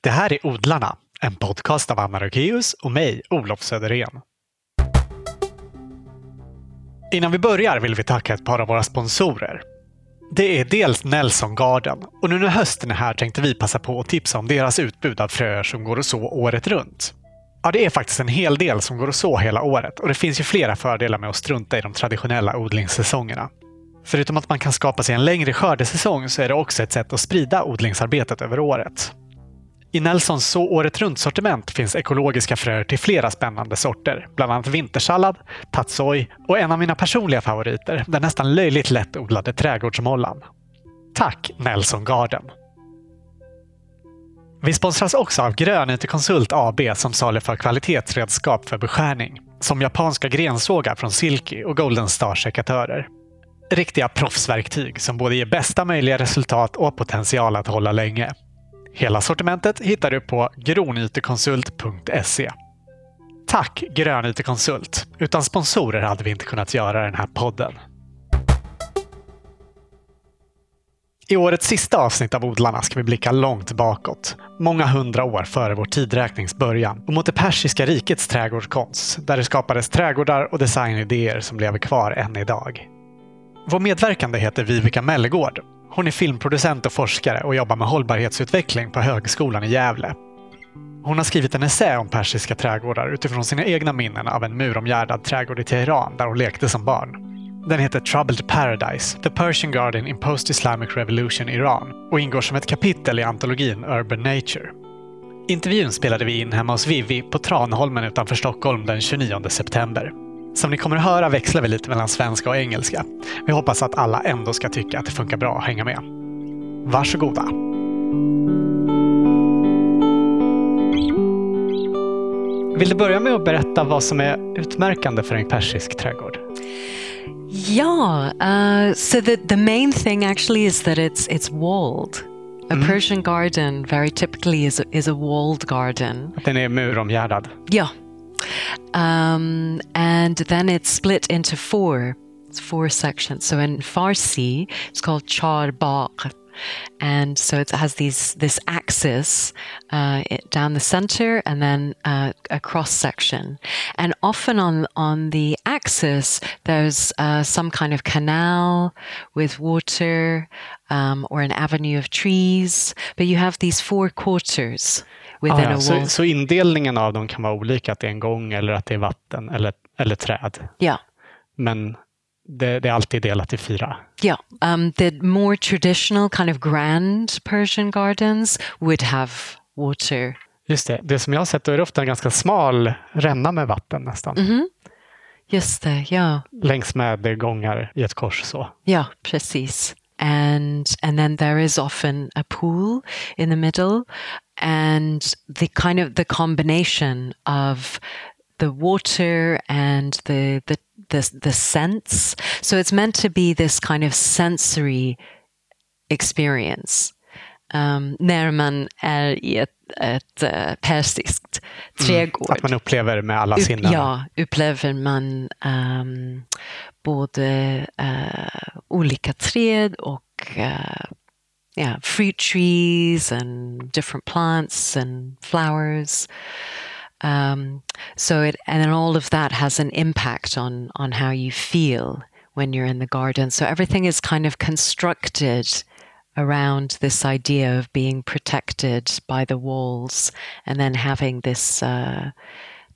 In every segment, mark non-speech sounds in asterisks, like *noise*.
Det här är Odlarna, en podcast av Anna Rökeus och mig, Olof Söderén. Innan vi börjar vill vi tacka ett par av våra sponsorer. Det är dels Nelson Garden och nu när hösten är här tänkte vi passa på att tipsa om deras utbud av fröer som går att så året runt. Ja, det är faktiskt en hel del som går att så hela året och det finns ju flera fördelar med att strunta i de traditionella odlingssäsongerna. Förutom att man kan skapa sig en längre skördesäsong så är det också ett sätt att sprida odlingsarbetet över året. I Nelsons så året runt-sortiment finns ekologiska fröer till flera spännande sorter, bland annat vintersallad, tatsoi och en av mina personliga favoriter, den nästan löjligt lättodlade trädgårdsmollan. Tack Nelson Garden! Vi sponsras också av Grönytekonsult AB som saluför kvalitetsredskap för beskärning, som japanska grensågar från Silky och Golden Star-sekatörer. Riktiga proffsverktyg som både ger bästa möjliga resultat och potential att hålla länge. Hela sortimentet hittar du på gronytekonsult.se. Tack Grönytekonsult! Utan sponsorer hade vi inte kunnat göra den här podden. I årets sista avsnitt av Odlarna ska vi blicka långt bakåt, många hundra år före vår tidräknings början och mot det persiska rikets trädgårdskonst, där det skapades trädgårdar och designidéer som lever kvar än idag. Vår medverkande heter Vivica Mellegård. Hon är filmproducent och forskare och jobbar med hållbarhetsutveckling på Högskolan i Gävle. Hon har skrivit en essä om persiska trädgårdar utifrån sina egna minnen av en muromgärdad trädgård i Teheran där hon lekte som barn. Den heter Troubled Paradise, The Persian Garden in Post-Islamic Revolution Iran och ingår som ett kapitel i antologin Urban Nature. Intervjun spelade vi in hemma hos Vivi på Tranholmen utanför Stockholm den 29 september. Som ni kommer att höra växlar vi lite mellan svenska och engelska. Vi hoppas att alla ändå ska tycka att det funkar bra att hänga med. Varsågoda! Vill du börja med att berätta vad som är utmärkande för en persisk trädgård? Yeah. Uh, so the the main thing actually is that it's it's walled. A Persian garden very typically is a, is a walled garden. Den är muromgärdad. Yeah. Um, and then it's split into four. It's four sections. So in Farsi, it's called char baq. And so it has these this axis uh, it, down the center and then uh, a cross section. And often on on the axis, there's uh, some kind of canal with water um, or an avenue of trees. But you have these four quarters within Ah, ja, a så, wall. så indelningen av dem kan vara olika, att det är en gång eller att det är vatten eller, eller träd. yeah. Men det, det är alltid delat i fyra. Yeah, um, the more traditional kind of grand Persian gardens would have water. Just det, det som jag har sett då är det ofta en ganska smal ränna med vatten nästan. Just there, yeah, Längs med gångar i ett kors så. yeah, precis. And and then there is often a pool in the middle, and the kind of the combination of the water and the the the, the scents. So it's meant to be this kind of sensory experience. Um, när man är i ett, ett eh, persiskt trädgård. Att man upplever med alla sinnen. Ja, upplever man ehm, både eh, olika träd och uh, yeah, fruit trees and different plants and flowers. Um, so it and then all of that has an impact on on how you feel when you're in the garden. So everything is kind of constructed around this idea of being protected by the walls and then having this uh,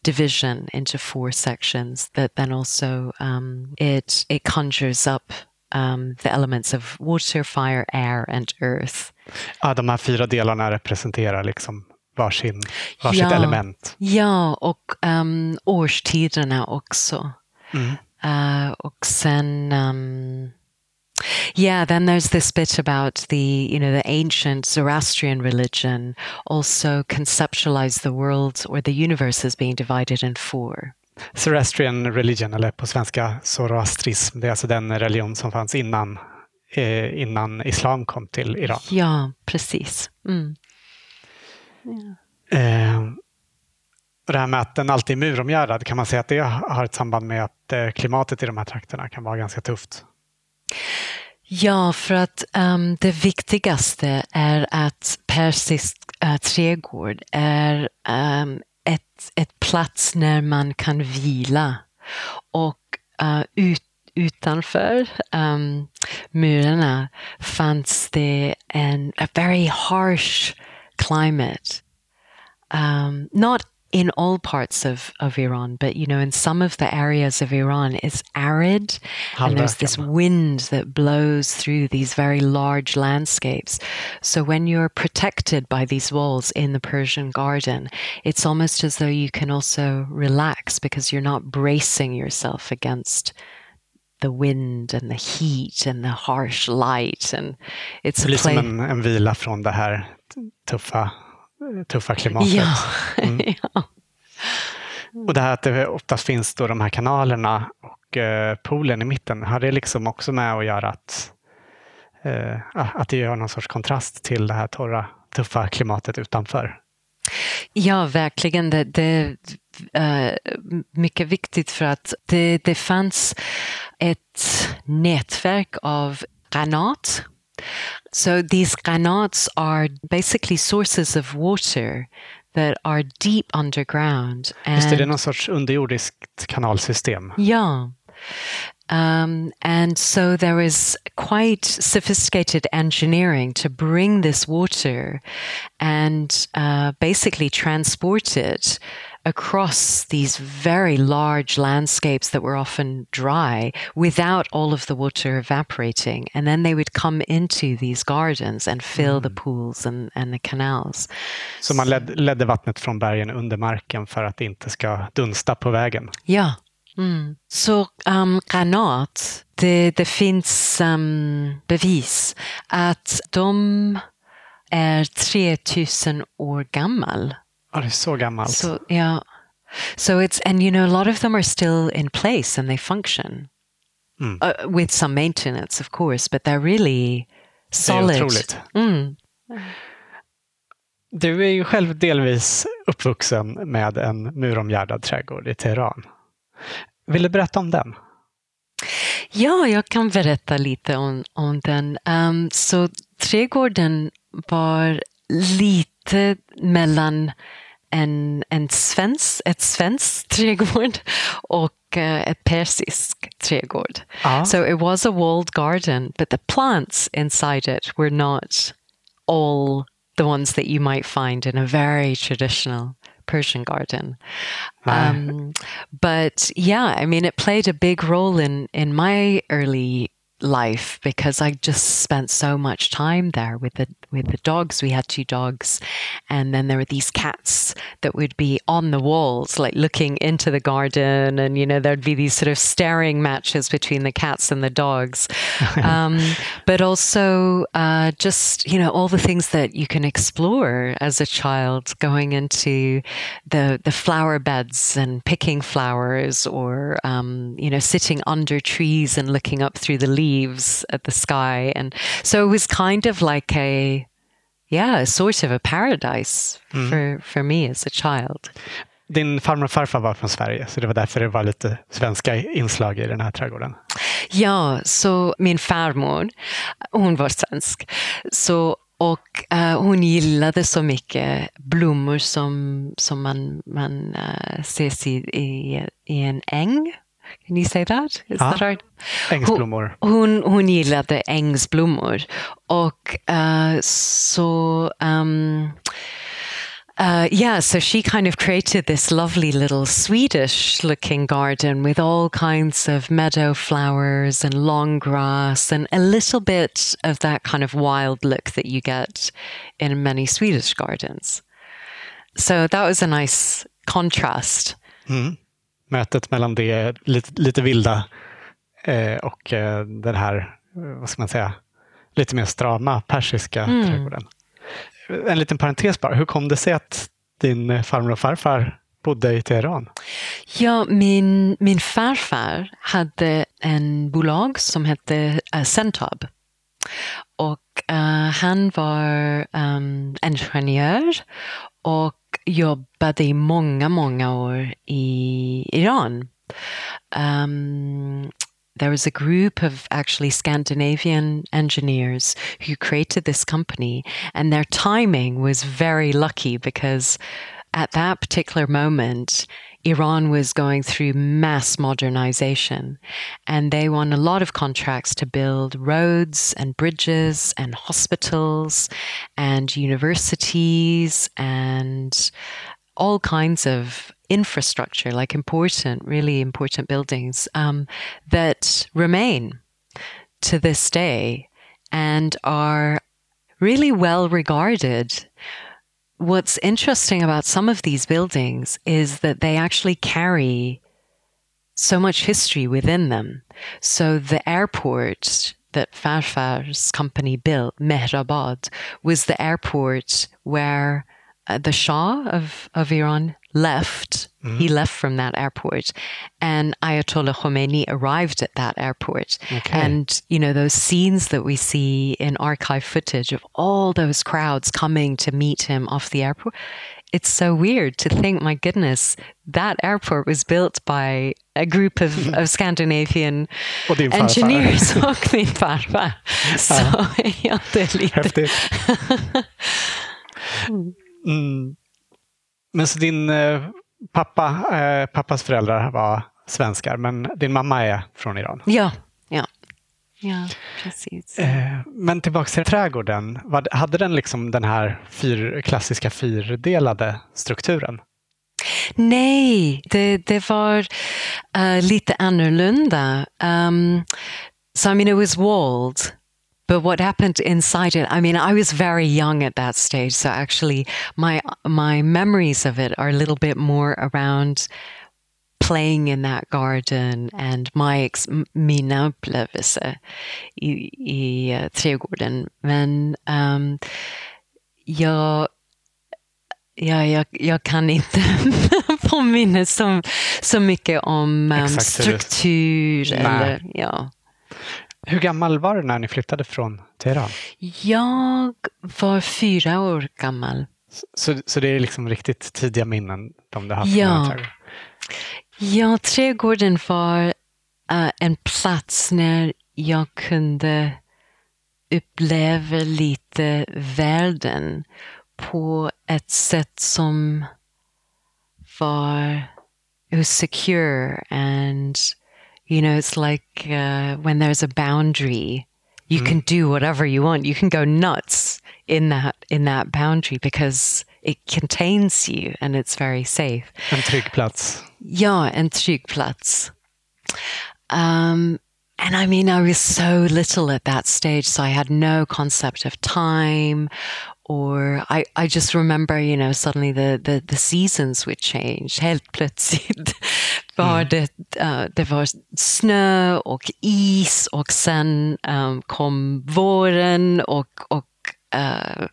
division into four sections that then also um, it it conjures up um, the elements of water, fire, air, and earth. Ja, de här fyra delarna representerar liksom varsin, varsitt Ja. element. Ja, och um, årstiderna också. Uh, och sen, um, yeah, then there's this bit about the, you know, the ancient Zoroastrian religion also conceptualized the world or the universe as being divided in four. Zoroastrian religion, eller på svenska zoroastrism, det är alltså den religion som fanns innan, eh, innan islam kom till Iran. Ja, precis. Mm. Eh, och det här med att den alltid är muromgärdad, kan man säga att det har ett samband med att eh, klimatet i de här trakterna kan vara ganska tufft? Ja, för att um, det viktigaste är att persisk uh, eh, trädgård är um, ett, ett plats när man kan vila. Och uh, ut, utanför um, murarna fanns det en a very harsh climate. Um, not in all parts of, of Iran, but you know, in some of the areas of Iran, it's arid and there's this wind that blows through these very large landscapes. So when you're protected by these walls in the Persian garden, it's almost as though you can also relax because you're not bracing yourself against the wind and the heat and the harsh light. And it's det blir som en, en vila från det här tuffa tuffa klimatet. Ja. Mm. *laughs* ja. Och det här att det oftast finns då de här kanalerna och eh, poolen i mitten, har det liksom också med att göra att, eh, att det gör någon sorts kontrast till det här torra, tuffa klimatet utanför? Ja, verkligen. Det, det är uh, mycket viktigt för att det, det fanns ett nätverk av granat So these qanats are basically sources of water that are deep underground. Just det, det är någon sorts underjordiskt kanalsystem. Yeah. Um, and so there was quite sophisticated engineering to bring this water and uh, basically transport it across these very large landscapes that were often dry without all of the water evaporating. And then they would come into these gardens and fill mm. the pools and, and the canals. Så man led, ledde vattnet från bergen under marken för att det inte ska dunsta på vägen? Ja. Mm. Så um, granat, det, det finns um, bevis att de är 3000 år gammal. Ja, det är så gammalt. So, yeah. So it's, and you know, a lot of them are still in place and they function. Mm. Uh, with some maintenance, of course, but they're really solid. Det är otroligt. Mm. Du är ju själv delvis uppvuxen med en muromgärdad trädgård i Teheran. Vill du berätta om den? Ja, jag kan berätta lite om, om den. Um, så trädgården var lite mellan en, en svensk, ett svenskt *laughs* trädgård och uh, ett persisk trädgård. Ah. So it was a walled garden, but the plants inside it were not all the ones that you might find in a very traditional Persian garden. Um, but yeah, I mean, it played a big role in in my early life because I just spent so much time there with the with the dogs. We had two dogs, and then there were these cats that would be on the walls, like looking into the garden, and you know there'd be these sort of staring matches between the cats and the dogs, *laughs* um, but also uh, just you know all the things that you can explore as a child, going into the the flower beds and picking flowers, or um, you know sitting under trees and looking up through the leaves leaves at the sky. And so it was kind of like a, yeah, sort of a paradise mm. for, for me as a child. Din farmor och farfar var från Sverige, så det var därför det var lite svenska inslag i den här trädgården. Ja, så min farmor, hon var svensk. Så, och uh, hon gillade så mycket blommor som, som man, man uh, ses i, i, i en äng Can you say that? Is ja. that right? Ängsblommor. Hon, hon gillade ängsblommor. Och uh, så... Um, uh, yeah, so she kind of created this lovely little Swedish looking garden with all kinds of meadow flowers and long grass and a little bit of that kind of wild look that you get in many Swedish gardens. So that was a nice contrast. Mm. Mötet mellan det lite, lite vilda eh, och eh, den här, eh, vad ska man säga, lite mer strama persiska mm. trädgården. En liten parentes bara, hur kom det sig att din farmor och farfar bodde i Teheran? Ja, min, min farfar hade en bolag som hette uh, Centab. Och uh, han var um, ingenjör och jobbade i många, många år i Iran. Um, there was a group of actually Scandinavian engineers who created this company, and their timing was very lucky because at that particular moment, Iran was going through mass modernization, and they won a lot of contracts to build roads and bridges and hospitals and universities and all kinds of infrastructure, like important, really important buildings um, that remain to this day and are really well regarded. What's interesting about some of these buildings is that they actually carry so much history within them. So the airport that Farfar's company built, Mehrabad, was the airport where uh, the Shah of, of Iran left. Mm-hmm. He left from that airport, and Ayatollah Khomeini arrived at that airport. Okay. And you know those scenes that we see in archive footage of all those crowds coming to meet him off the airport. It's so weird to think, my goodness, that airport was built by a group of, *laughs* of Scandinavian engineers och min farfar. Så ja, det är lite... Mm. Men så din eh, pappa, eh, pappas föräldrar var svenskar, men din mamma är från Iran? Ja, ja. Ja, precis. Eh, men tillbaka till trädgården. Hade den liksom den här fyr, klassiska fyrdelade strukturen? Nej, det, det var uh, lite annorlunda. Um, so I mean it was walled. But what happened inside it i mean i was very young at that stage so actually my my memories of it are a little bit more around playing in that garden and my ex, mina upplevelser i, i uh, trädgården. Men um, jag, ja, jag, jag kan inte *laughs* påminna så, så mycket om um, struktur. Eller, ja. Hur gammal var du när ni flyttade från Teheran? Jag var fyra år gammal. Så, så det är liksom riktigt tidiga minnen de du haft ja. Ja, trädgården var uh, en plats när jag kunde uppleva lite världen på ett sätt som var secure and you know, it's like uh, when there's a boundary, you mm. can do whatever you want. You can go nuts in that in that boundary because it contains you and it's very safe. En trygg plats. Ja, en trygg plats. Um, and I mean, I was so little at that stage, so I had no concept of time or I, I just remember, you know, suddenly the, the, the seasons would change. *laughs* Helt plötsligt var mm. det, uh, det var snö och is och sen um, kom våren och, och uh,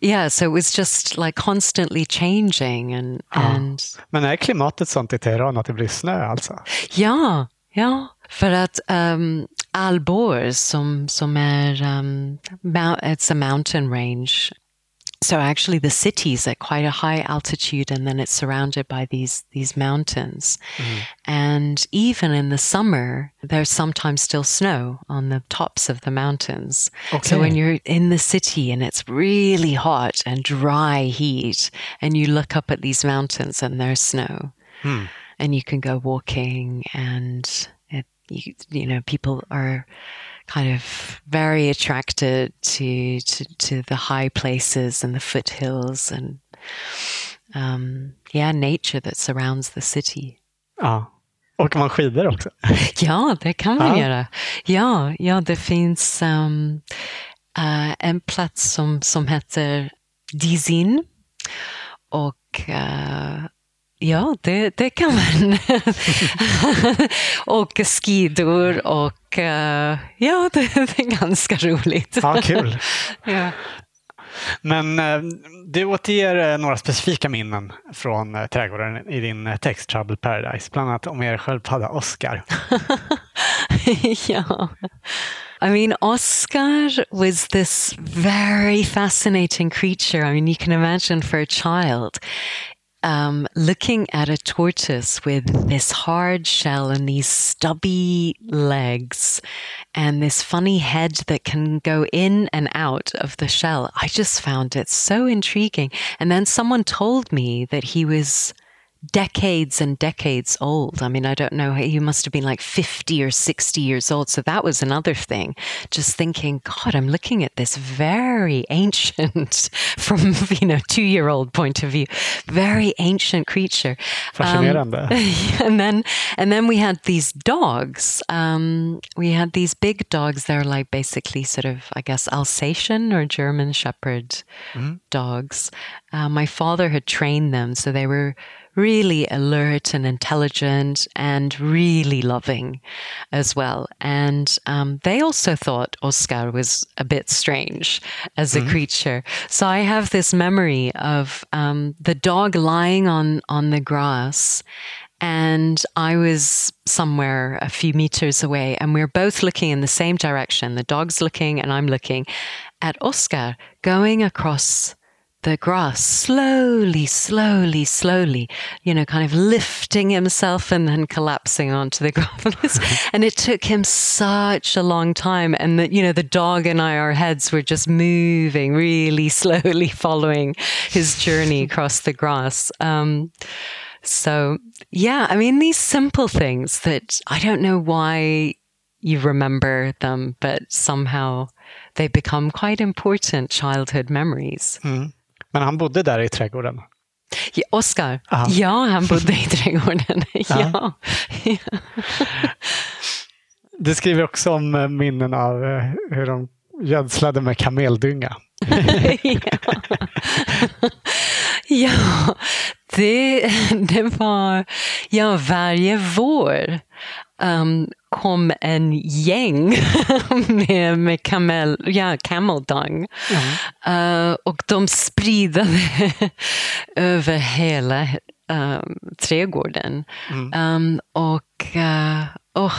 yeah, so it was just like constantly changing. And, ja. and... Men är klimatet sånt i Teheran att det blir snö alltså? Ja, ja. För att um, Alborz som, som är, um, it's a mountain range so actually the city's at quite a high altitude and then it's surrounded by these these mountains mm-hmm. and even in the summer there's sometimes still snow on the tops of the mountains okay. so when you're in the city and it's really hot and dry heat and you look up at these mountains and there's snow hmm. and you can go walking and it, you, you know people are kind of very attracted to, to, to the high places and the foothills and um, yeah, nature that surrounds the city. Ja. Åker man skidor också? *laughs* ja, det kan man ja. göra. Ja, ja, det finns um, uh, en plats som, som heter Dizin. Och uh, Ja, det, det kan man. *laughs* *laughs* åka skidor och uh, ja, *laughs* det, är ganska roligt. Ja, kul. *laughs* ja. Men uh, du återger uh, några specifika minnen från trädgården i din text Trouble Paradise, bland annat om er sköldpadda Oscar. *laughs* ja. I mean, Oscar was this very fascinating creature. I mean, you can imagine for a child, um, looking at a tortoise with this hard shell and these stubby legs and this funny head that can go in and out of the shell. I just found it so intriguing. And then someone told me that he was decades and decades old. I mean, I don't know, he must have been like 50 or 60 years old. So that was another thing. Just thinking, God, I'm looking at this very ancient, *laughs* from, you know, two year old point of view, very ancient creature. Um, *laughs* and then, and then we had these dogs. Um, we had these big dogs. They're like basically sort of, I guess, Alsatian or German Shepherd mm-hmm. dogs. Uh, my father had trained them. So they were, really alert and intelligent and really loving as well. And um, they also thought Oscar was a bit strange as a mm-hmm. creature. So I have this memory of um, the dog lying on, on the grass and I was somewhere a few meters away, and we are both looking in the same direction. The dog's looking, and I'm looking at Oscar going across the grass slowly, slowly, slowly, you know, kind of lifting himself and then collapsing onto the *laughs* grass. *laughs* and it took him such a long time. And that, you know, the dog and I, our heads were just moving really *laughs* slowly, following his journey across the grass. Um, so, yeah, I mean, these simple things that I don't know why you remember them, but somehow they become quite important childhood memories. Mm. Men han bodde där i trädgården? Ja, Oskar? Ja, han bodde i trädgården. *laughs* ja. Du skriver också om eh, minnen av eh, hur de gödslade med kameldynga. ja. *laughs* ja, det, det var ja, varje vår um, kom en gäng *laughs* med, med camel, ja, camel dung. Mm. Uh, och de spridade *laughs* över hela um, trädgården. Mm. Um, och uh, oh,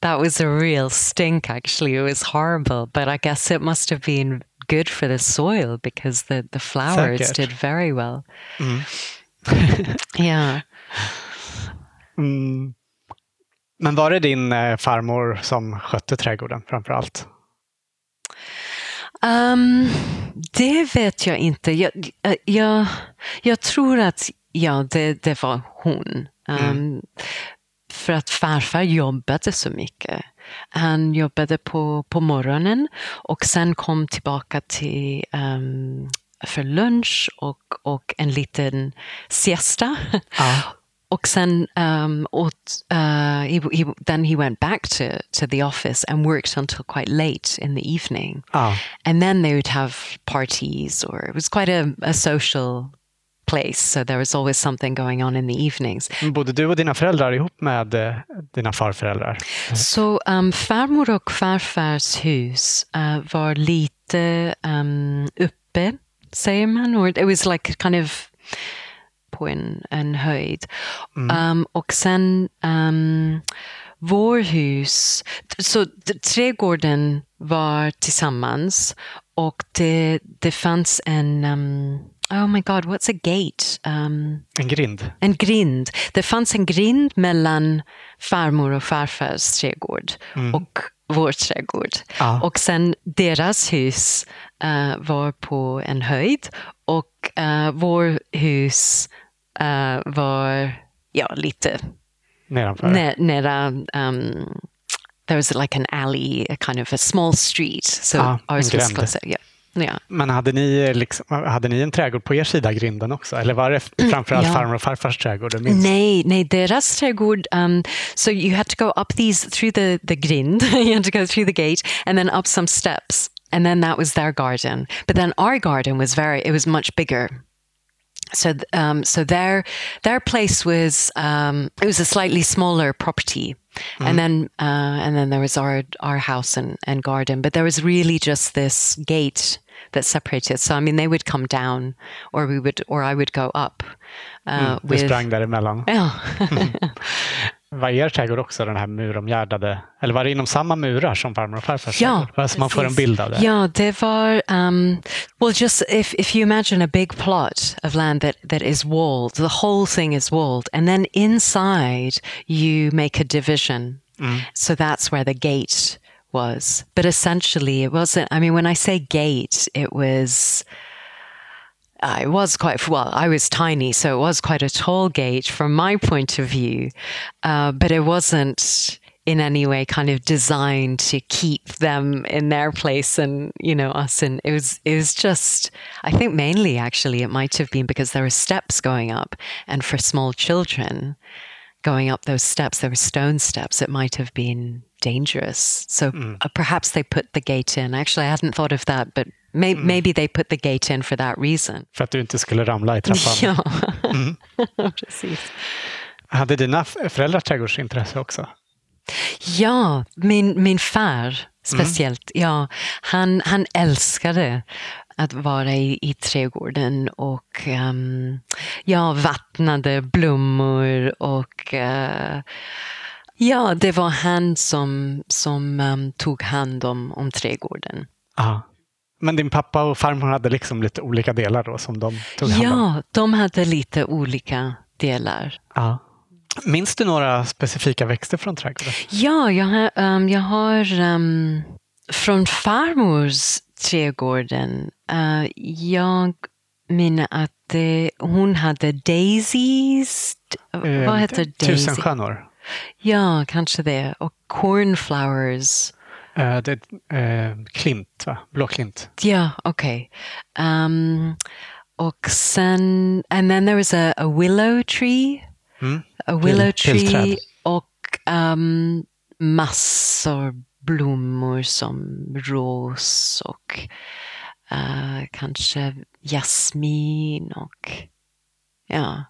that was a real stink actually. It was horrible, but I guess it must have been good for the soil because the, the flowers Säkert. did very well. Mm. *laughs* yeah. Mm. Men var det din eh, farmor som skötte trädgården framför allt? Um, det vet jag inte. Jag, eh, jag, jag tror att ja, det, det var hon. Um, mm. För att farfar jobbade så mycket. Han jobbade på, på morgonen och sen kom tillbaka till um, för lunch och, och en liten siesta. Ja. *laughs* Och sen um, åt, uh, he, he, then he went back to, to the office and worked until quite late in the evening. Oh. And then they would have parties or it was quite a, a social place. So there was always something going on in the evenings. Bodde du och dina föräldrar ihop med uh, dina farföräldrar? Så um, farmor och farfars hus uh, var lite um, uppe, säger man. Or it was like kind of på en, en höjd. Mm. Um, och sen um, vår hus, så trädgården var tillsammans och det, det fanns en um, Oh my god, what's a gate? Um, en grind. En grind. Det fanns en grind mellan farmor och farfars trädgård mm. och vår trädgård. Ah. Och sen deras hus uh, var på en höjd och uh, vår hus uh, var ja, lite nedanför. Um, there was like an alley, a kind of a small street. So ah, ours was closer. Yeah. Ja. Men hade ni, liksom, hade ni en trädgård på er sida grinden också? Eller var det mm, framförallt ja. farmor och farfars trädgård? Nej, nej, deras trädgård. Um, so you had to go up these through the, the grind. *laughs* you had to go through the gate and then up some steps. And then that was their garden. But then our garden was very, it was much bigger so um, so their their place was um, it was a slightly smaller property mm-hmm. and then uh, and then there was our our house and, and garden but there was really just this gate that separated so I mean they would come down or we would or I would go up uh, mm, with, sprang däremellan ja. Var trädgård också den här muromgärdade? Eller var det inom samma murar som farmor och farfars Ja, trädgård? Så man får en bild av det. Ja, det var um, well, just if if you imagine a big plot of land that that is walled, the whole thing is walled, and then inside you make a division. So that's where the gate was. But essentially, it wasn't. I mean, when I say gate, it was. Uh, it was quite well. I was tiny, so it was quite a tall gate from my point of view, uh, but it wasn't in any way kind of designed to keep them in their place and you know us. And it was it was just. I think mainly actually it might have been because there were steps going up, and for small children, going up those steps, there were stone steps. It might have been dangerous. So uh, perhaps they put the gate in. Actually, I hadn't thought of that, but may- maybe they put the gate in for that reason. För att du inte skulle ramla i trappan. *laughs* Ja, *laughs* precis. Hade dina föräldrar trädgårdsintresse också? Ja, min, min far speciellt. Ja, han, han älskade att vara i, i trädgården och um, ja, vattnade blommor och uh, ja, det var han som, som um, tog hand om, om trädgården. Ja. Men din pappa och farmor hade liksom lite olika delar då som de tog hand om? Ja, de hade lite olika delar. Ja. Minns du några specifika växter från trädgården? Ja, jag har, ehm, jag har ehm, från farmors trädgården. eh, jag menar att eh, hon hade daisies. Eh, Vad heter daisy? Tusenstjärnor. Ja, kanske det. Och cornflowers. Eh, det är eh, klint, va? Blåklint. Ja, okej. Um, och sen, and then there was a, a willow tree. Mm. A willow tree och um, massor blommor som ros och uh, kanske jasmin och ja,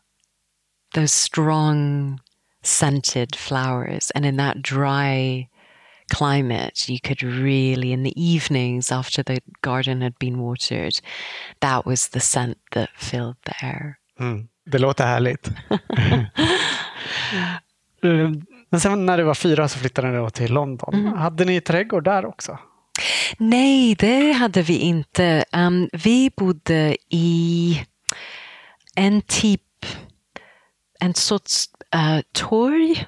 those strong scented flowers. And in that dry climate, you could really, in the evenings after the garden had been watered, that was the scent that filled the air. Mm. Det låter härligt. *laughs* Eh, Men sen när du var fyra så flyttade ni till London. Mm. Hade ni trädgård där också? Nej, det hade vi inte. Um, vi bodde i en typ, en sorts uh, torg.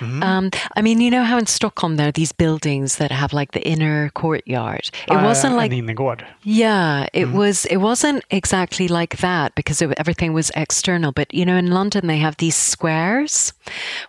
Um, I mean, you know how in Stockholm there are these buildings that have like the inner courtyard. It Eh, wasn't like yeah, it was. It wasn't exactly like that because it, everything was external. But you know, in London they have these squares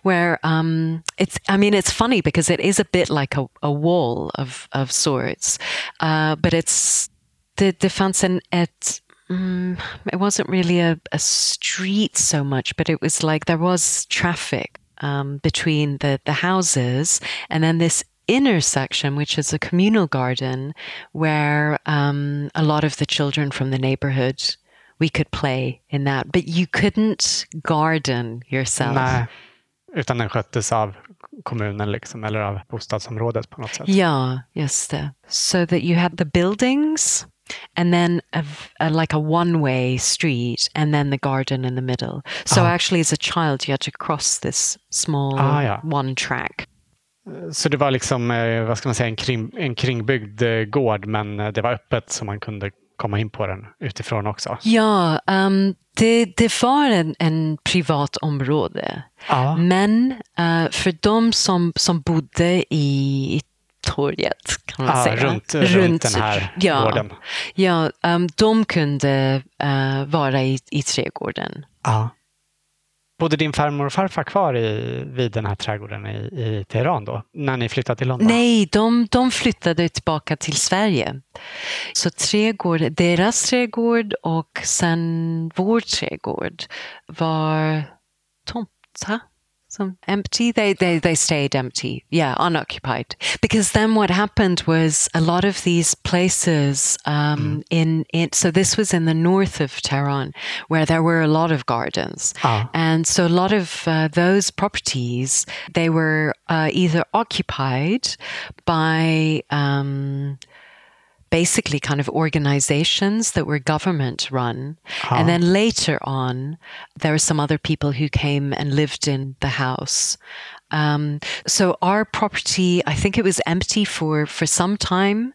where um, it's. I mean, it's funny because it is a bit like a, a wall of of sorts, uh, but it's the defense and it. Mm, it wasn't really a, a street so much, but it was like there was traffic um, between the, the houses and then this inner section, which is a communal garden where um, a lot of the children from the neighborhood we could play in that. But you couldn't garden yourself. Nej, utan den sköttes av kommunen liksom, eller av bostadsområdet på något sätt. Yeah, just det. So that you had the buildings and then a, a- like a one-way street and then the garden in the middle. So Ah. actually as a child you had to cross this small Ah, ja. one track. Så det var liksom, eh, vad ska man säga, en, kring, en kringbyggd eh, gård men eh, det var öppet så man kunde komma in på den utifrån också. Ja, um, det, det var en, en privat område. Ja. Men eh, för de som, som bodde i torget, kan man Ja, säga. runt- runt den här ja, gården. Ja, um, de kunde eh, vara i, i trädgården. Ja. Bodde din farmor och farfar kvar i, vid den här trädgården i, i Teheran då? När ni flyttade till London? Nej, de, de flyttade tillbaka till Sverige. Så trädgård, deras trädgård och sen vår trädgård var tomta. Some empty. They, they they stayed empty. Yeah, unoccupied. Because then what happened was a lot of these places um, in in so this was in the north of Tehran where there were a lot of gardens. Ah. And so a lot of uh, those properties, they were uh, either occupied by um, basically kind of organizations that were government run. Ah. And then later on, there were some other people who came and lived in the house. Um, so our property, I think it was empty for, for some time.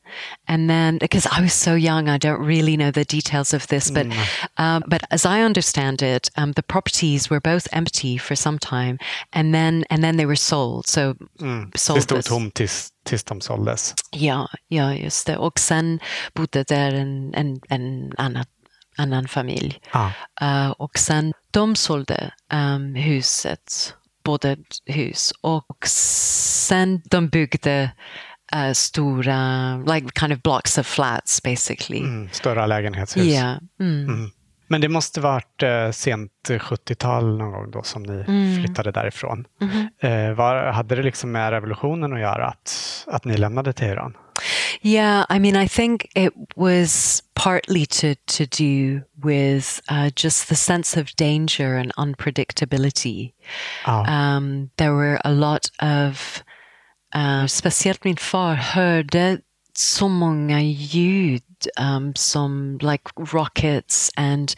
And then, because I was so young, I don't really know the details of this, but, um, but as I understand it, um, the properties were both empty for some time and then, and then they were sold. So Mm. Det sold stod this- tomt tills, tills de såldes. Ja, ja, just det. Och sen bodde där en, en, en annan, annan familj. Ah. Eh, och sen de sålde um, huset, hus. Och sen de byggde eh, stora, like kind of blocks of flats basically. Mm, större lägenhetshus. Ja. Mm. Mm. Men det måste varit eh, sent 70-tal någon gång då som ni Mm. flyttade därifrån. Mhm. Eh, var, hade det liksom med revolutionen att göra att, att ni lämnade Teheran? Yeah, I mean, I think it was partly to to do with uh, just the sense of danger and unpredictability. Ja. Um, there were a lot of, uh, speciellt min far hörde så många ljud um, som like rockets and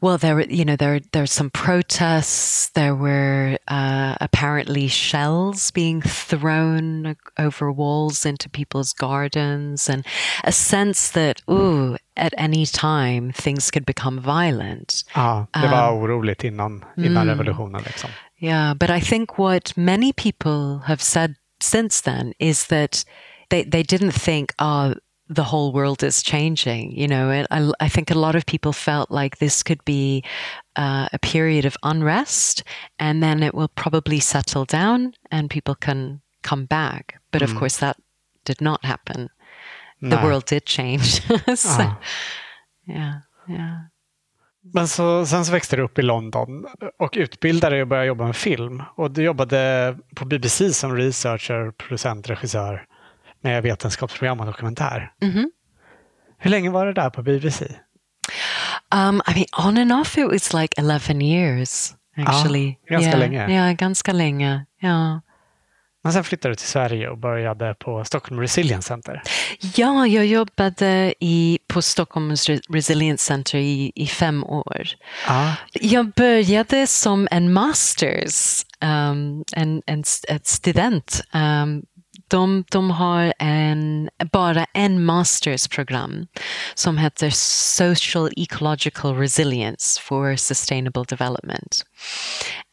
well there were you know there there were some protests there were uh, apparently shells being thrown over walls into people's gardens and a sense that ooh at any time things could become violent ja, det var um, oroligt innan, innan mm. revolutionen. Liksom. Yeah, but I think what many people have said since then is that they, they didn't think, oh, the whole world is changing. You know, and I, I think a lot of people felt like this could be uh, a period of unrest and then it will probably settle down and people can come back. But of course, that did not happen. The world did change. *laughs* so, Ja. yeah, yeah. Men så, sen så växte du upp i London och utbildade dig och började jobba med film. Och du jobbade på BBC som researcher, producent, regissör med vetenskapsprogram och dokumentär. Mhm. Hur länge var det där på BBC? Um, I mean, on and off, it was like 11 years, actually. ganska yeah, länge. Yeah, ganska länge. Yeah. Men sen flyttade du till Sverige och började på Stockholm Resilience Center. Ja, jag jobbade i, på Stockholms Re- Resilience Center i, i fem år. Ja. Jag började som en masters, um, en, en, ett student. Um, de, de har en, bara en mastersprogram som heter Social Ecological Resilience for Sustainable Development.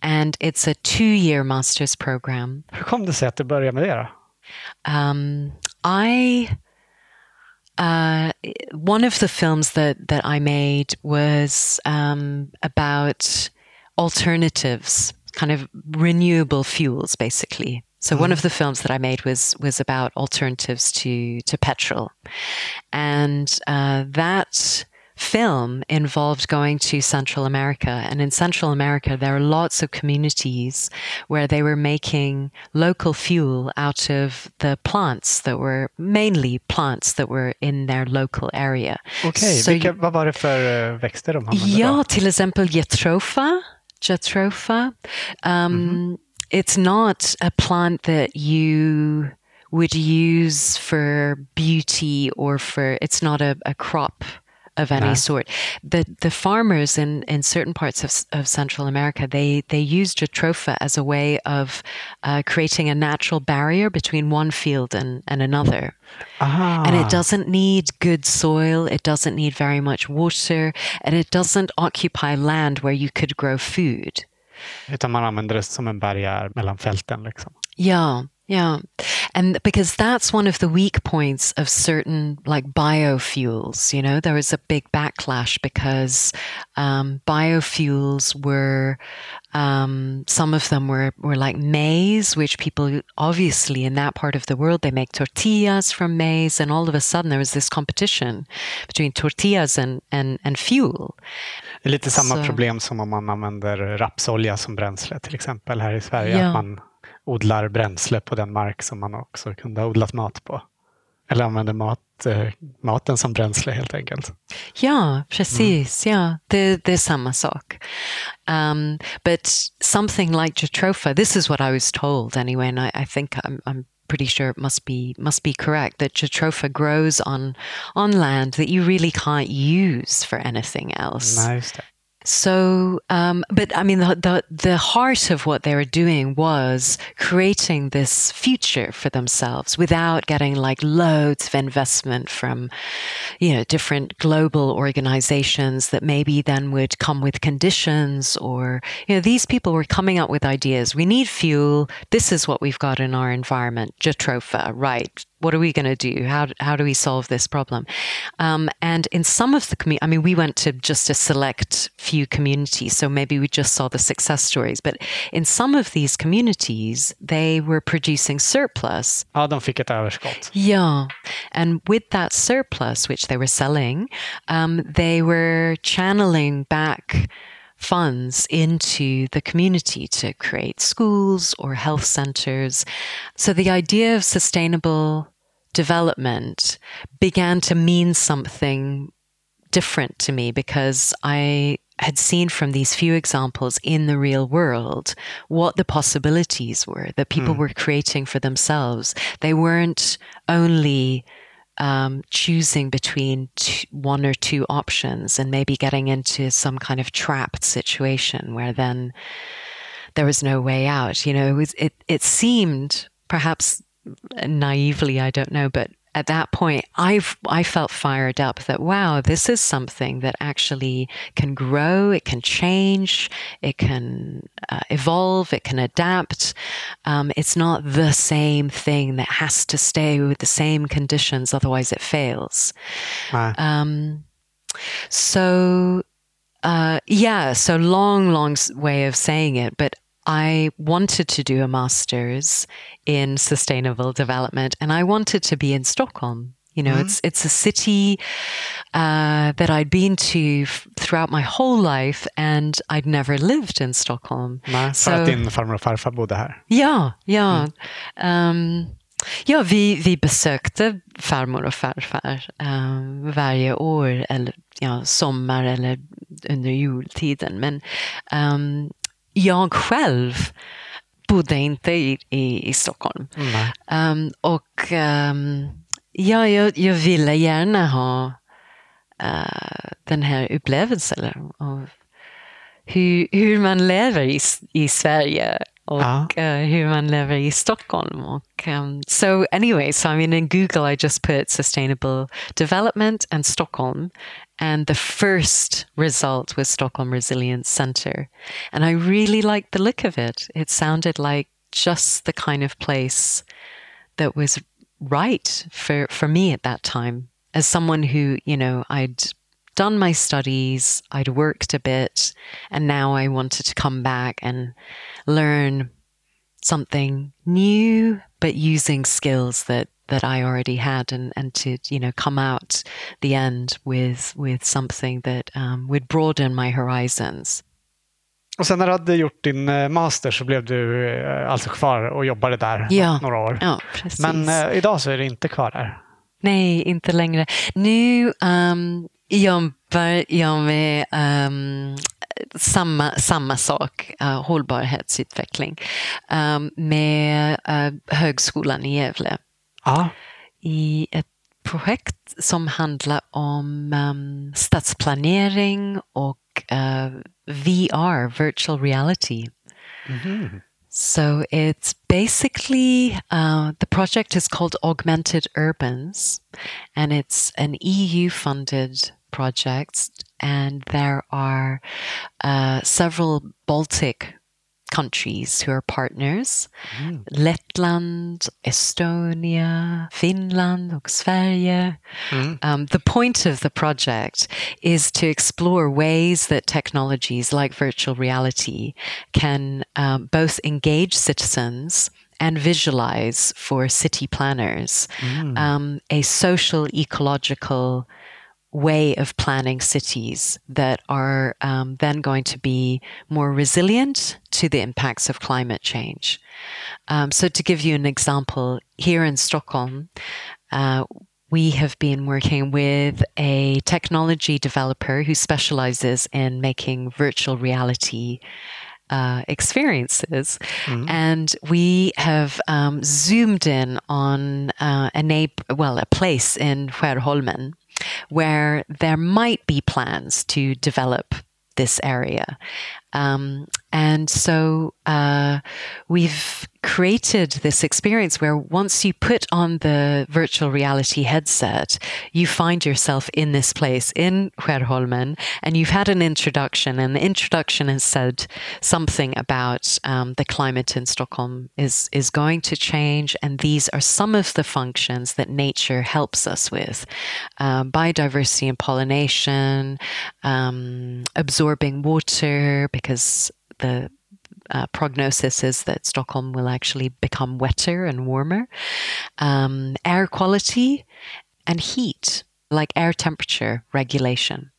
And it's a two-year master's program. Hur kom det sig att du började med det då? Um, I uh, one of the films that that I made was um, about alternatives, kind of renewable fuels, basically. So one of the films that I made was was about alternatives to to petrol, and uh, that film involved going to Central America. And in Central America, there are lots of communities where they were making local fuel out of the plants that were mainly plants that were in their local area. Okej, Så vilka, vad var det för eh, växter de använde Ja, då? till exempel Jatropha. Jatropha. Um, It's not a plant that you would use for beauty or for, it's not a, a crop of any sort. The the farmers in, in certain parts of, of Central America, they, they use Jatropha as a way of uh, creating a natural barrier between one field and, and another. Aha. And it doesn't need good soil, it doesn't need very much water, and it doesn't occupy land where you could grow food. Utan man använder det som en barriär mellan fälten. Liksom. Yeah, yeah. And because that's one of the weak points of certain like biofuels, you know, there was a big backlash because um, biofuels were, um, some of them were, were like maize, which people obviously in that part of the world, they make tortillas from maize. And all of a sudden there was this competition between tortillas and, and, and fuel. Det är lite samma Så- problem som om man använder rapsolja som bränsle till exempel här i Sverige. Ja. Att man odlar bränsle på den mark som man också kunde ha odlat mat på. Eller använder mat, eh, maten som bränsle helt enkelt. Ja, precis. Ja, det, det är samma sak. Um, but something like Jatropha, this is what I was told anyway, and I, I think I'm, I'm pretty sure it must be must be correct that jatropha grows on on land that you really can't use for anything else. Det. So, um, but I mean, the, the the heart of what they were doing was creating this future for themselves without getting like loads of investment from, you know, different global organizations that maybe then would come with conditions or, you know, these people were coming up with ideas. We need fuel. This is what we've got in our environment. Jatropha, right? What are we going to do? How, how do we solve this problem? Um, and in some of the community, I mean, we went to just a select few communities, so maybe we just saw the success stories. But in some of these communities, they were producing surplus. Ja, de fick ett överskott. Yeah. And with that surplus, which they were selling, um, they were channeling back funds into the community to create schools or health centers. So the idea of sustainable development began to mean something different to me because I had seen from these few examples in the real world what the possibilities were that people mm. were creating for themselves. They weren't only um, choosing between one or two options and maybe getting into some kind of trapped situation where then there was no way out. You know, it, it, it seemed perhaps naively, I don't know, but at that point, I've I felt fired up that wow, this is something that actually can grow, it can change, it can uh, evolve, it can adapt. Um, it's not the same thing that has to stay with the same conditions, otherwise it fails. Wow. Um, so uh, yeah, so long, long way of saying it, but I wanted to do a master's in sustainable development and I wanted to be in Stockholm. You know, mm-hmm. it's it's a city uh, that I'd been to f- throughout my whole life and I'd never lived in Stockholm. Nej, för att din farmor och farfar bodde här? Ja, ja. Mm. Um, ja, vi, vi besökte farmor och farfar um, varje år, eller ja, sommar eller under jultiden. Men um, jag själv bodde inte i, i, i Stockholm. Mm. Um, och um, ja, jag, jag ville gärna ha uh, den här upplevelsen av hur, hur man lever i, i Sverige och ja. uh, hur man lever i Stockholm. Och, um, so anyway, so I mean in Google I just put sustainable development and Stockholm and the first result was Stockholm Resilience Center. And I really liked the look of it. It sounded like just the kind of place that was right for, for me at that time. As someone who, you know, I'd done my studies, I'd worked a bit, and now I wanted to come back and learn something new, but using skills that that I already had and, and to, you know, come out the end with, with something that um, would broaden my horizons. Och sen när du hade gjort din eh, master så blev du eh, alltså kvar och jobbade där ja. några år. Ja. Men eh, idag så är du inte kvar där? Nej, inte längre. Nu um, jobbar jag med um, samma, samma sak, uh, hållbarhetsutveckling, um, med uh, Högskolan i Gävle. Ja. I ett projekt som handlar om um, stadsplanering och uh, VR, virtual reality. Mm-hmm. So it's basically uh, the project is called Augmented Urbans, and it's an EU funded project, and there are uh, several Baltic countries who are partners. Mm. Lettland, Estonia, Finland, och Sverige. Mm. Um, the point of the project is to explore ways that technologies like virtual reality can um, both engage citizens and visualize for city planners mm. um, a social ecological way of planning cities that are um, then going to be more resilient to the impacts of climate change. Um, so, to give you an example, here in Stockholm, uh, we have been working with a technology developer who specializes in making virtual reality uh, experiences. And we have um, zoomed in on uh, a na- well, a place in Skärholmen where there might be plans to develop this area. Um, and so uh, we've created this experience where once you put on the virtual reality headset, you find yourself in this place in Skärholmen, and you've had an introduction, and the introduction has said something about um, the climate in Stockholm is is going to change, and these are some of the functions that nature helps us with: um, biodiversity and pollination, um, absorbing water because the uh, prognosis is that Stockholm will actually become wetter and warmer, um, air quality, and heat, like air temperature regulation.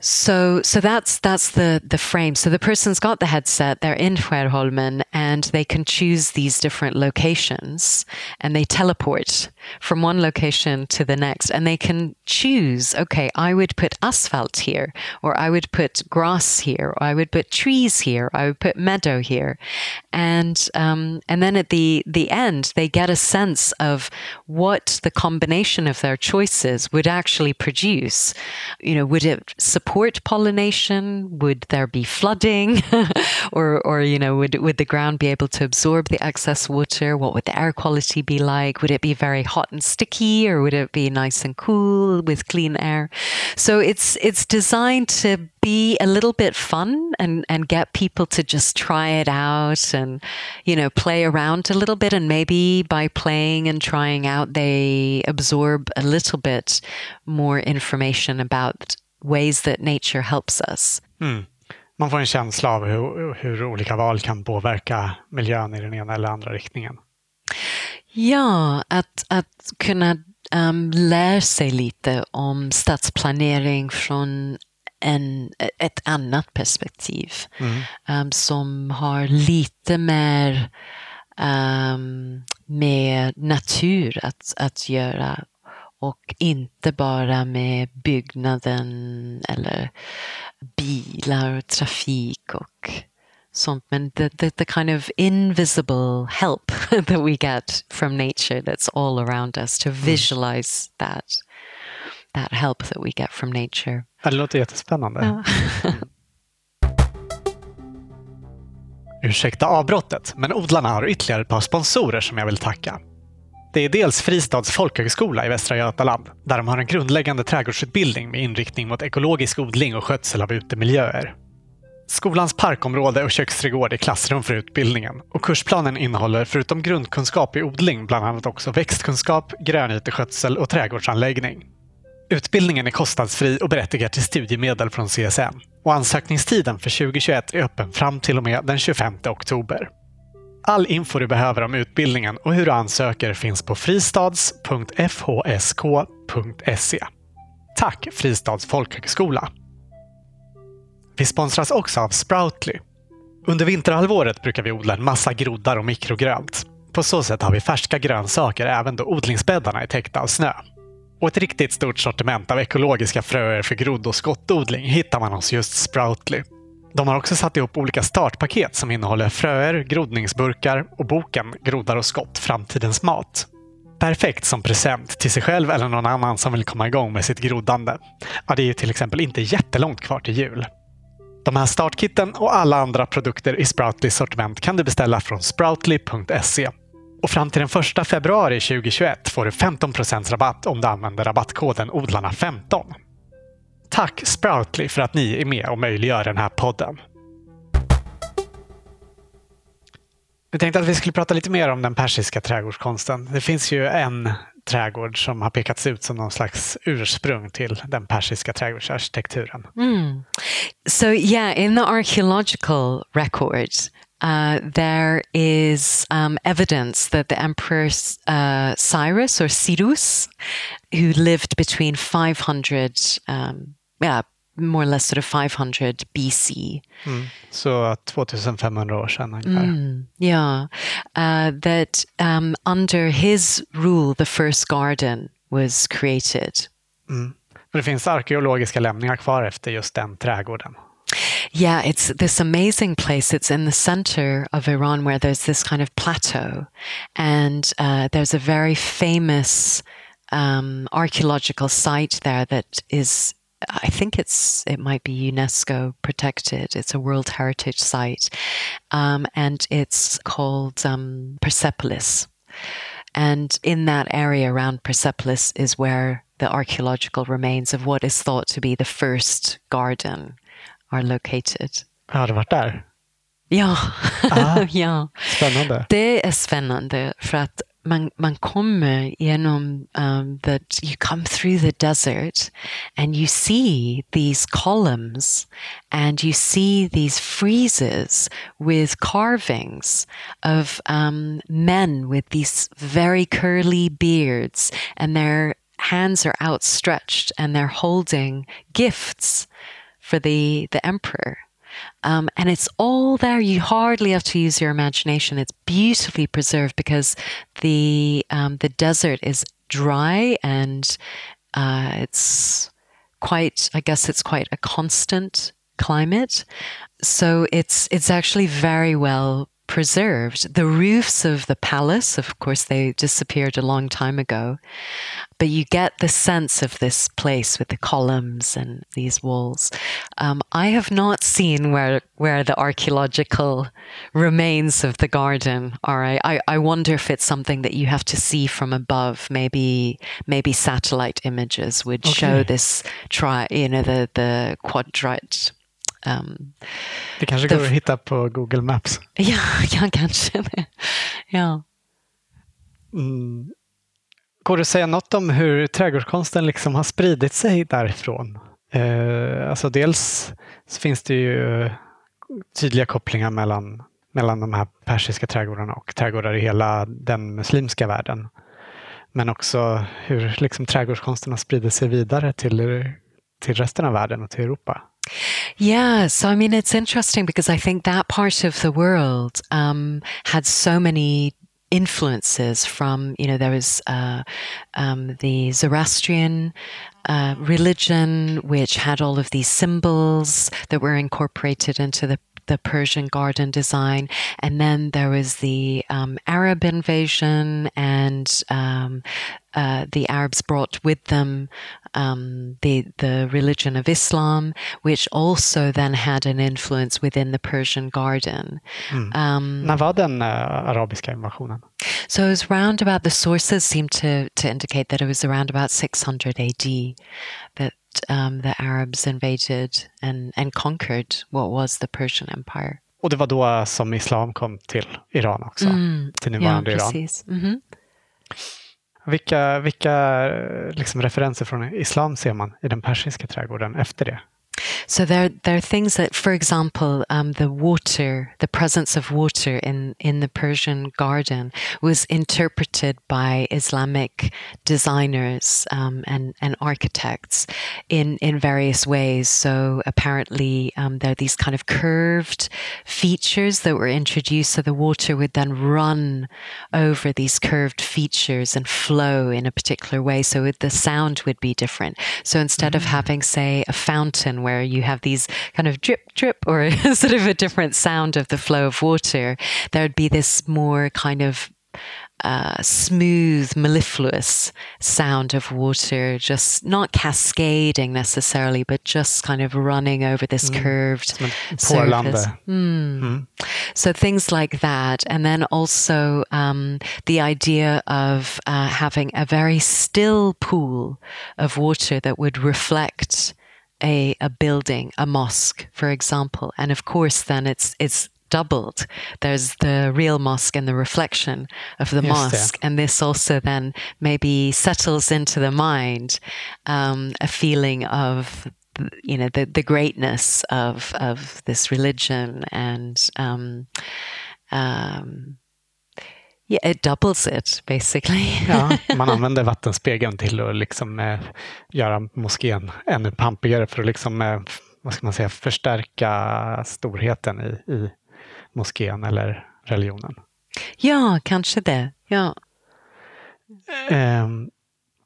So, so that's that's the the frame. So the person's got the headset. They're in Skärholmen, and they can choose these different locations, and they teleport from one location to the next, and they can choose. Okay, I would put asphalt here, or I would put grass here, or I would put trees here, I would put meadow here, and um, and then at the the end, they get a sense of what the combination of their choices would actually produce. You know, would it support support pollination? Would there be flooding, *laughs* or or you know would would the ground be able to absorb the excess water? What would the air quality be like? Would it be very hot and sticky, or would it be nice and cool with clean air? So it's it's designed to be a little bit fun and and get people to just try it out and you know play around a little bit and maybe by playing and trying out they absorb a little bit more information about ways that nature helps us. Mm. Man får en känsla av hur, hur olika val kan påverka miljön i den ena eller andra riktningen. Ja, att, att kunna um, lära sig lite om stadsplanering från en, ett annat perspektiv mm. um, som har lite mer um, med natur att, att göra och inte bara med byggnaden eller bilar och trafik och Men the, the, the kind of invisible help *laughs* that we get from nature that's all around us to mm. visualize that, that help that we get from nature. Det låter jättespännande. Ja. *laughs* Ursäkta avbrottet, men odlarna har ytterligare ett par sponsorer som jag vill tacka. Det är dels Fristads folkhögskola i Västra Götaland, där de har en grundläggande trädgårdsutbildning med inriktning mot ekologisk odling och skötsel av utemiljöer. Skolans parkområde och köksträdgård är klassrum för utbildningen och kursplanen innehåller förutom grundkunskap i odling bland annat också växtkunskap, grönyteskötsel och trädgårdsanläggning. Utbildningen är kostnadsfri och berättigar till studiemedel från CSN och ansökningstiden för 2021 är öppen fram till och med den 25 oktober. All info du behöver om utbildningen och hur du ansöker finns på fristads.fhsk.se. Tack Fristads folkhögskola! Vi sponsras också av Sproutly. Under vinterhalvåret brukar vi odla en massa groddar och mikrogrönt. På så sätt har vi färska grönsaker även då odlingsbäddarna är täckta av snö. Och ett riktigt stort sortiment av ekologiska fröer för grodd och skottodling hittar man hos just Sproutly. De har också satt ihop olika startpaket som innehåller fröer, groddningsburkar och boken Groddar och skott, framtidens mat. Perfekt som present till sig själv eller någon annan som vill komma igång med sitt groddande. Ja, det är ju till exempel inte jättelångt kvar till jul. De här startkitten och alla andra produkter i Sproutlys sortiment kan du beställa från sproutly.se. Och fram till den 1 februari 2021 får du 15% rabatt om du använder rabattkoden odlarna15. Tack Sproutly för att ni är med och möjliggör den här podden. Vi tänkte att vi skulle prata lite mer om den persiska trädgårdskonsten. Det finns ju en trädgård som har pekats ut som någon slags ursprung till den persiska trädgårdsarkitekturen. Mm. So yeah, in the archaeological records uh, there is um, evidence that the emperor uh, Cyrus or Cyrus, who lived between 500 um, yeah, more or less sort of 500 BC. Mm. Så 2500 år sedan ungefär. Mm, yeah. Uh, that um, under his rule the first garden was created. Mm. Det finns arkeologiska lämningar kvar efter just den trädgården. Yeah, it's this amazing place. It's in the center of Iran where there's this kind of plateau, and uh, there's a very famous um, archaeological site there that is. I think it's it might be UNESCO protected. It's a World Heritage Site, um, and it's called um, Persepolis. And in that area around Persepolis is where the archaeological remains of what is thought to be the first garden are located. Har du varit där? Ja, Ah. *laughs* ja. Spännande. Det är spännande för att man, man kommer genom um, that you come through the desert and you see these columns and you see these friezes with carvings of um, men with these very curly beards and their hands are outstretched and they're holding gifts for the the emperor um, and it's all there. You hardly have to use your imagination. It's beautifully preserved because the um, the desert is dry and uh, it's quite. I guess it's quite a constant climate, so it's it's actually very well preserved. The roofs of the palace, of course, they disappeared a long time ago, but you get the sense of this place with the columns and these walls. Um, I have not seen where where the archaeological remains of the garden are. I, I, I wonder if it's something that you have to see from above. Maybe maybe satellite images would show this try you know the the quadrate um, Det kanske går att hitta på Google Maps. *laughs* Ja, ja kanske det. Ja. Mm. Går det att säga något om hur trädgårdskonsten liksom har spridit sig därifrån? Eh, alltså dels finns det ju tydliga kopplingar mellan, mellan de här persiska trädgårdarna och trädgårdar i hela den muslimska världen. Men också hur liksom trädgårdskonsten har spridit sig vidare till, till resten av världen och till Europa. Yeah, so I mean, it's interesting because I think that part of the world um, had so many influences from, you know, there was uh, um, the Zoroastrian uh, religion, which had all of these symbols that were incorporated into the the Persian garden design, and then there was the um, Arab invasion, and um, uh, the Arabs brought with them um, the the religion of Islam, which also then had an influence within the Persian garden. Um, När var den eh, arabiska invasionen? so it was round about the sources seem to to indicate that it was around about 600 AD that um, the Arabs invaded and and conquered what was the Persian Empire. Och det var då som islam kom till Iran också, Mm, till Ja, nuvarande Iran. precis. Mhm. Vilka, vilka liksom, referenser från islam ser man i den persiska trädgården efter det? So there, there are things that, for example, um, the water, the presence of water in, in the Persian garden was interpreted by Islamic designers um, and, and architects in, in various ways. So apparently, um, there are these kind of curved features that were introduced, so the water would then run over these curved features and flow in a particular way. So it, the sound would be different. So instead of having, say, a fountain where you have these kind of drip, drip, or *laughs* sort of a different sound of the flow of water, there would be this more kind of uh, smooth, mellifluous sound of water, just not cascading necessarily, but just kind of running over this curved en porlande. surface. Mm. So things like that. And then also um, the idea of uh, having a very still pool of water that would reflect a, a building, a mosque, for example. And of course, then it's, it's doubled. There's the real mosque and the reflection of the Yes, yeah. mosque. And this also then maybe settles into the mind um, a feeling of you know the the greatness of of this religion and um, um, yeah, it doubles it basically. Ja, *laughs* man använder vattenspegeln till att liksom, eh, göra moskén ännu pampigare för att liksom, eh, vad ska man säga, förstärka storheten i, i moskén eller religionen. ja, kanske det. Ja. Ehm,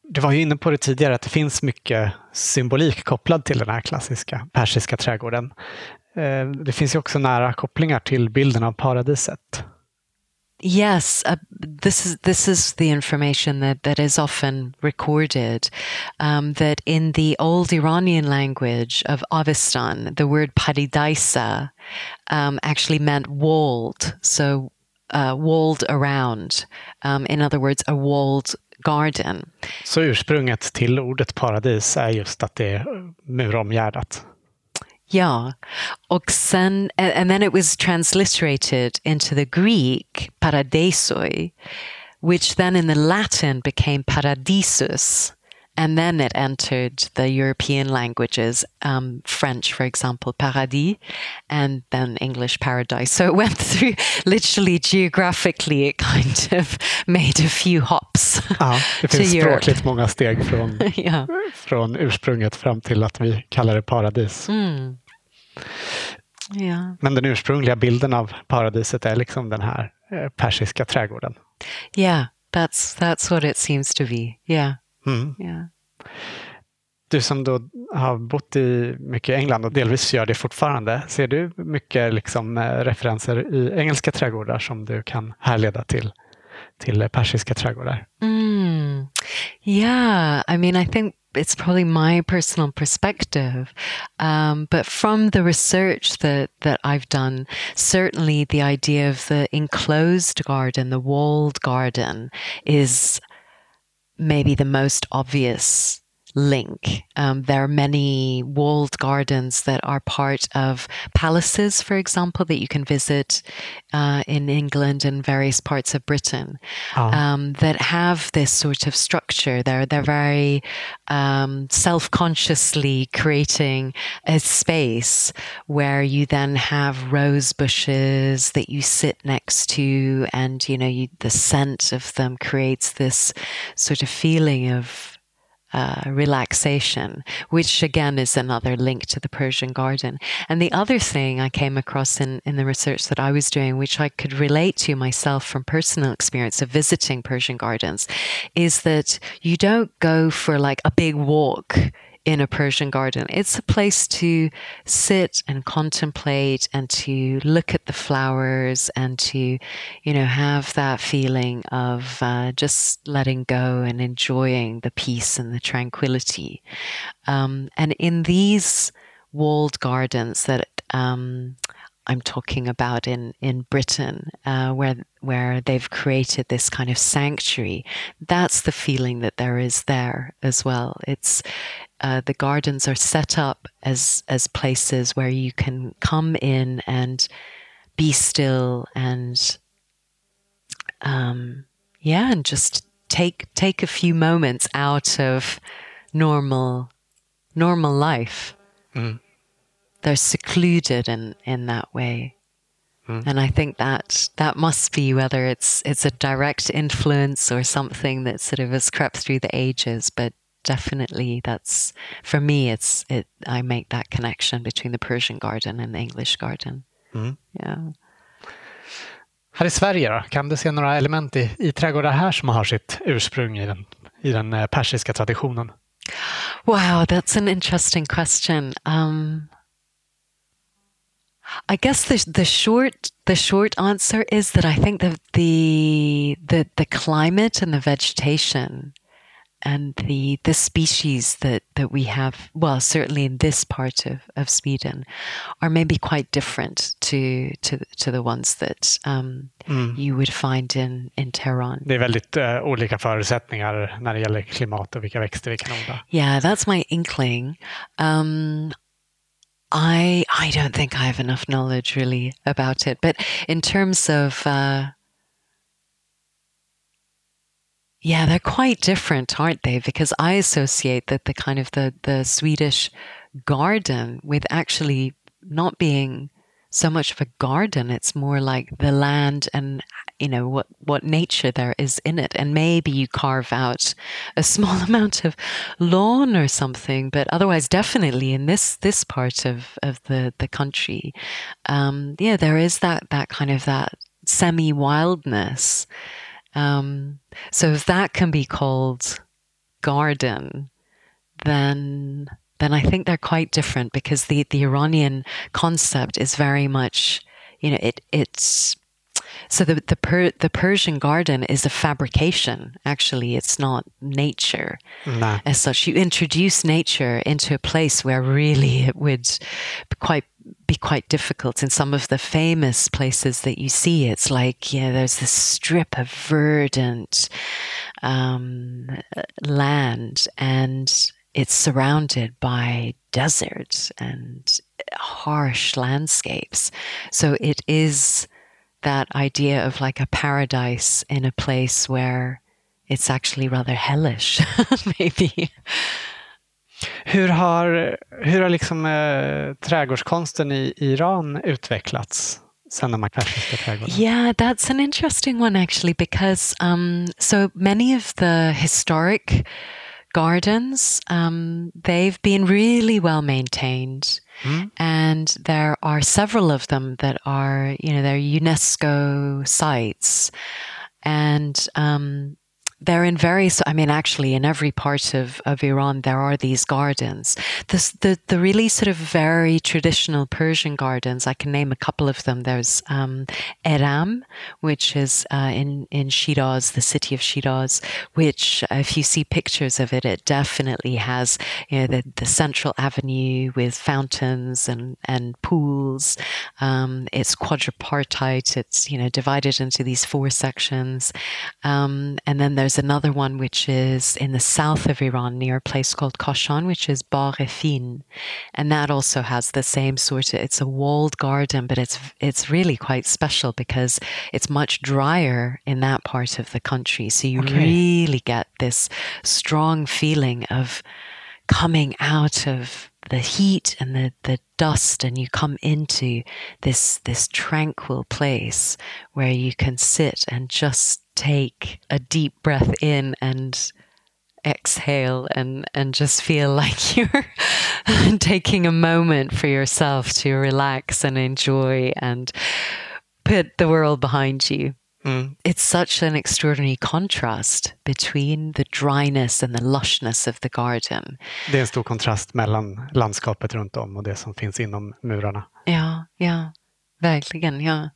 Du var ju inne på det tidigare att det finns mycket symbolik kopplad till den här klassiska persiska trädgården. eh, det finns ju också nära kopplingar till bilden av paradiset. Yes, uh, this is this is the information that, that is often recorded. Um, that in the old Iranian language of Avestan, the word paridaisa um, actually meant walled, so uh, walled around. Um, in other words, a walled garden. Så ursprunget till ordet paradis är just att det är muromgärdat. Yeah. Och sen, and then it was transliterated into the Greek, paradesoi, which then in the Latin became paradisus. And then it entered the European languages, um, French, for example, paradis, and then English paradise. So it went *laughs* through literally geographically, it kind of *laughs* made a few hops. Ja, det *laughs* finns språkligt många steg från, från ursprunget fram till att vi kallar det paradis. Mm. Yeah. Men den ursprungliga bilden av paradiset är liksom den här eh, persiska trädgården. Yeah, that's that's what it seems to be. Yeah. Mm. Yeah. Du som då har bott i mycket England och delvis gör det fortfarande, ser du mycket liksom, eh, referenser i engelska trädgårdar som du kan härleda till, till persiska trädgårdar? Mm. Yeah, I mean, I think it's probably my personal perspective, um, but from the research that that I've done, certainly the idea of the enclosed garden, the walled garden, is maybe the most obvious link. Um, there are many walled gardens that are part of palaces, for example, that you can visit uh, in England and various parts of Britain Ja. um, that have this sort of structure. They're they're very um, self-consciously creating a space where you then have rose bushes that you sit next to, and you know you, the scent of them creates this sort of feeling of uh, relaxation, which again is another link to the Persian garden. And the other thing I came across in, in the research that I was doing, which I could relate to myself from personal experience of visiting Persian gardens, is that you don't go for like a big walk in a Persian garden. It's a place to sit and contemplate and to look at the flowers and to, you know, have that feeling of uh, just letting go and enjoying the peace and the tranquility. Um, and in these walled gardens that um, I'm talking about in in Britain, uh, where where they've created this kind of sanctuary. That's the feeling that there is there as well. It's uh, the gardens are set up as as places where you can come in and be still and um, yeah, and just take take a few moments out of normal normal life. Mm. They're secluded in in that way. Mm. And I think that that must be whether it's it's a direct influence or something that sort of has crept through the ages, but definitely that's for me it's it I make that connection between the Persian garden and the English garden. Mm. Yeah. Här i Sverige då, kan du se några element i, i trädgårdar här som har sitt ursprung i den, i den eh, persiska traditionen? Wow, that's an interesting question. Um, I guess the the short the short answer is that I think that the the the climate and the vegetation and the the species that that we have well certainly in this part of, of Sweden are maybe quite different to to to the ones that um, Mm. you would find in in Tehran. Det är väldigt eh, olika förutsättningar när det gäller klimat och vilka växter vi kan odla. Yeah, that's my inkling. Um, I I don't think I have enough knowledge really about it, but in terms of uh, yeah, they're quite different, aren't they? Because I associate that the kind of the the Swedish garden with actually not being so much of a garden. It's more like the land and you know what what nature there is in it, and maybe you carve out a small *laughs* amount of lawn or something. But otherwise, definitely in this this part of of the the country, um, yeah, there is that that kind of that semi wildness. Um, so if that can be called garden, then then I think they're quite different because the, the Iranian concept is very much, you know, it it's so the the, per, the Persian garden is a fabrication. Actually, it's not nature as such. You introduce nature into a place where really it would be quite be quite difficult. In some of the famous places that you see, it's like yeah, there's this strip of verdant um, land, and it's surrounded by deserts and harsh landscapes. So it is that idea of like a paradise in a place where it's actually rather hellish, *laughs* maybe. Hur har, hur har liksom, eh, trädgårdskonsten i Iran utvecklats sen de här persiska? Yeah, that's an interesting one actually, because um, so many of the historic gardens um, they've been really well maintained. Mm. and there are several of them that are you know they're unesco sites and um, they're in various i mean actually in every part of, of iran there are these gardens. This, the, the really sort of very traditional persian gardens i can name a couple of them. There's um, eram which is uh, in, in shiraz the city of shiraz which if you see pictures of it it definitely has you know the, the central avenue with fountains and, and pools. Um, it's quadripartite. It's you know divided into these four sections. Um, and then there's another one which is in the south of Iran near a place called Kashan, which is Bagh-e-Fin. And that also has the same sort of, it's a walled garden, but it's, it's really quite special because it's much drier in that part of the country. So you Okay. really get this strong feeling of coming out of the heat and the, the dust and you come into this this tranquil place where you can sit and just take a deep breath in and exhale and and just feel *laughs* like you're *laughs* taking a moment for yourself to relax and enjoy and put the world behind you Mm. it's such an extraordinary contrast between the dryness and the lushness of the garden. Det är en stor kontrast mellan landskapet runt om och det som finns inom murarna. Ja, ja, verkligen, ja.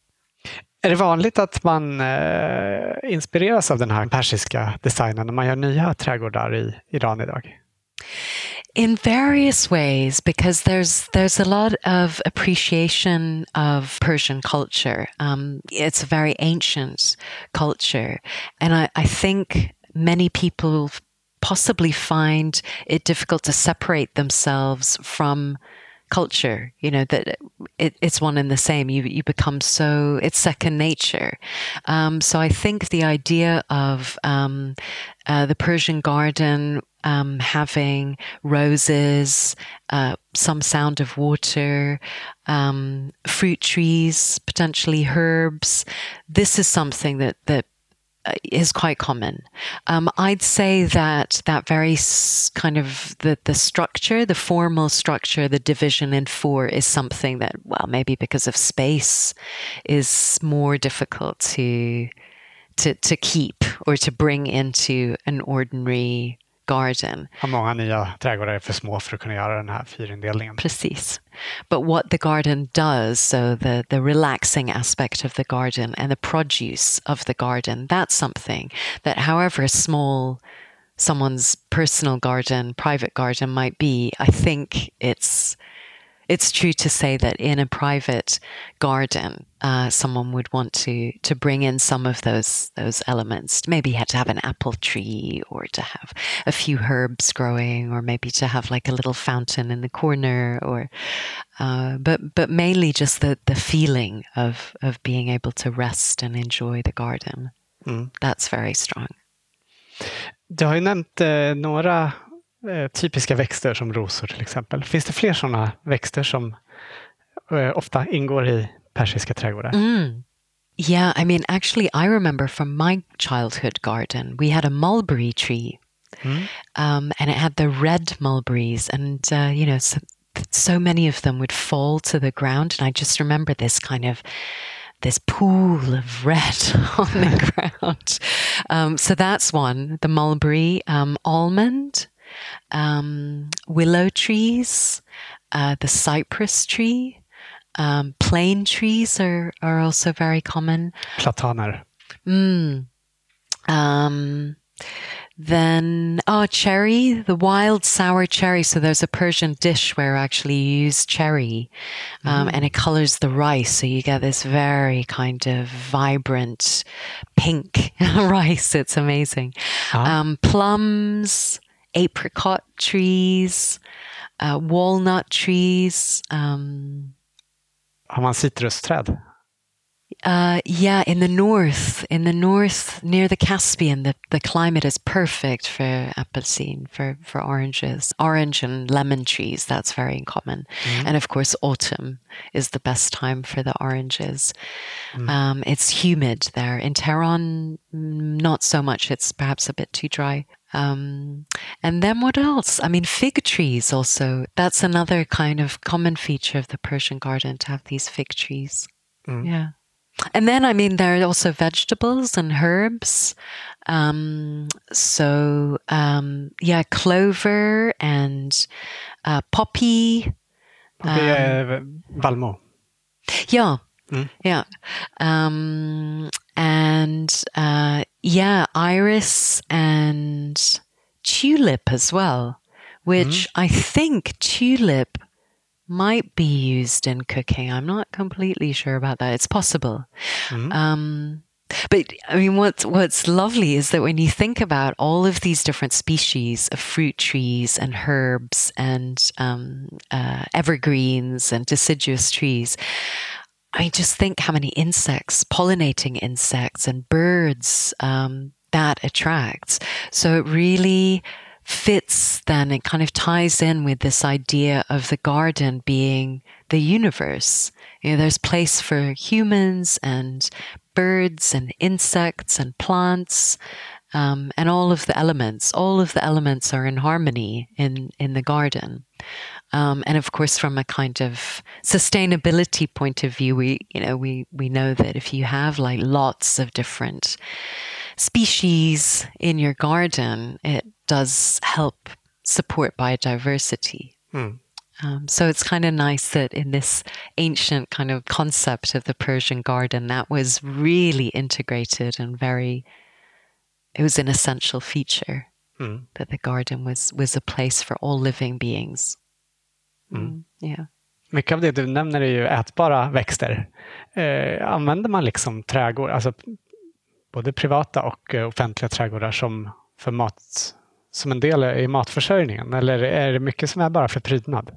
Är det vanligt att man eh, inspireras av den här persiska designen när man gör nya trädgårdar i Iran idag? In various ways, because there's there's a lot of appreciation of Persian culture. Um, it's a very ancient culture, and I, I think many people possibly find it difficult to separate themselves from culture you know that it, it's one and the same. You you become so it's second nature. Um, so i think the idea of um, uh, the persian garden um, having roses uh, some sound of water um, fruit trees potentially herbs this is something that that is quite common. Um, I'd say that that very kind of the the structure, the formal structure, the division in four is something that, well, maybe because of space, is more difficult to to to keep or to bring into an ordinary garden. Har många nya trädgårdar är för små för att kunna göra den här fyrindelningen. Precis. But what the garden does, so the, the relaxing aspect of the garden and the produce of the garden, that's something that, however small someone's personal garden, private garden might be, I think it's it's true to say that in a private garden, uh, someone would want to to bring in some of those those elements. Maybe you had to have an apple tree, or to have a few herbs growing, or maybe to have like a little fountain in the corner, or uh, but but mainly just the the feeling of of being able to rest and enjoy the garden. Mm. That's very strong. Du har ju nämnt eh, några typiska växter som rosor till exempel. Finns det fler sådana växter som eh, ofta ingår i persiska trädgårdar? Mm. Yeah, I mean, actually, I remember from my childhood garden, we had a mulberry tree, Mm. um, and it had the red mulberries, and uh, you know, so, so many of them would fall to the ground, and I just remember this kind of this pool of red *laughs* on the *laughs* ground. Um, so that's one. The mulberry, um, almond. Um, willow trees, uh, the cypress tree, um, plane trees are, are also very common. Plataner. Mm. Um, then, oh, cherry, the wild sour cherry. So there's a Persian dish where actually you use cherry um, and it colors the rice. So you get this very kind of vibrant pink *laughs* rice. It's amazing. Ah. Um, plums, apricot trees, uh, walnut trees. Um, Har man citrusträd? Uh, yeah, in the north, in the north near the Caspian, the, the climate is perfect for apelsine, for, for oranges. Orange and lemon trees, that's very common. And of course, autumn is the best time for the oranges. Um, it's humid there. In Tehran, mm, not so much. It's perhaps a bit too dry. Um, and then what else? I mean, fig trees also. That's another kind of common feature of the Persian garden to have these fig trees. Yeah. And then, I mean, there are also vegetables and herbs. Um, so, um, yeah, clover and uh, poppy. Det är vallmo. Yeah. Mm. Yeah. Um, and uh, yeah, iris and tulip as well, which I think tulip might be used in cooking. I'm not completely sure about that. It's possible. Um, but I mean, what's what's lovely is that when you think about all of these different species of fruit trees and herbs and um, uh, evergreens and deciduous trees, I just think how many insects, pollinating insects and birds um, that attracts. So it really fits then, it kind of ties in with this idea of the garden being the universe. You know, there's place for humans and birds and insects and plants. Um, and all of the elements, all of the elements are in harmony in, in the garden. Um, and of course, from a kind of sustainability point of view, we you know we we know that if you have like lots of different species in your garden, it does help support biodiversity. Um, so it's kind of nice that in this ancient kind of concept of the Persian garden, that was really integrated and very. It was an essential feature that the garden was was a place for all living beings. Mm, yeah. Mycket av det du nämner är ju ätbara växter. Eh, använder man liksom trädgård, alltså både privata och eh, offentliga trädgårdar som, för mat, som en del i matförsörjningen? Eller är det mycket som är bara för prydnad?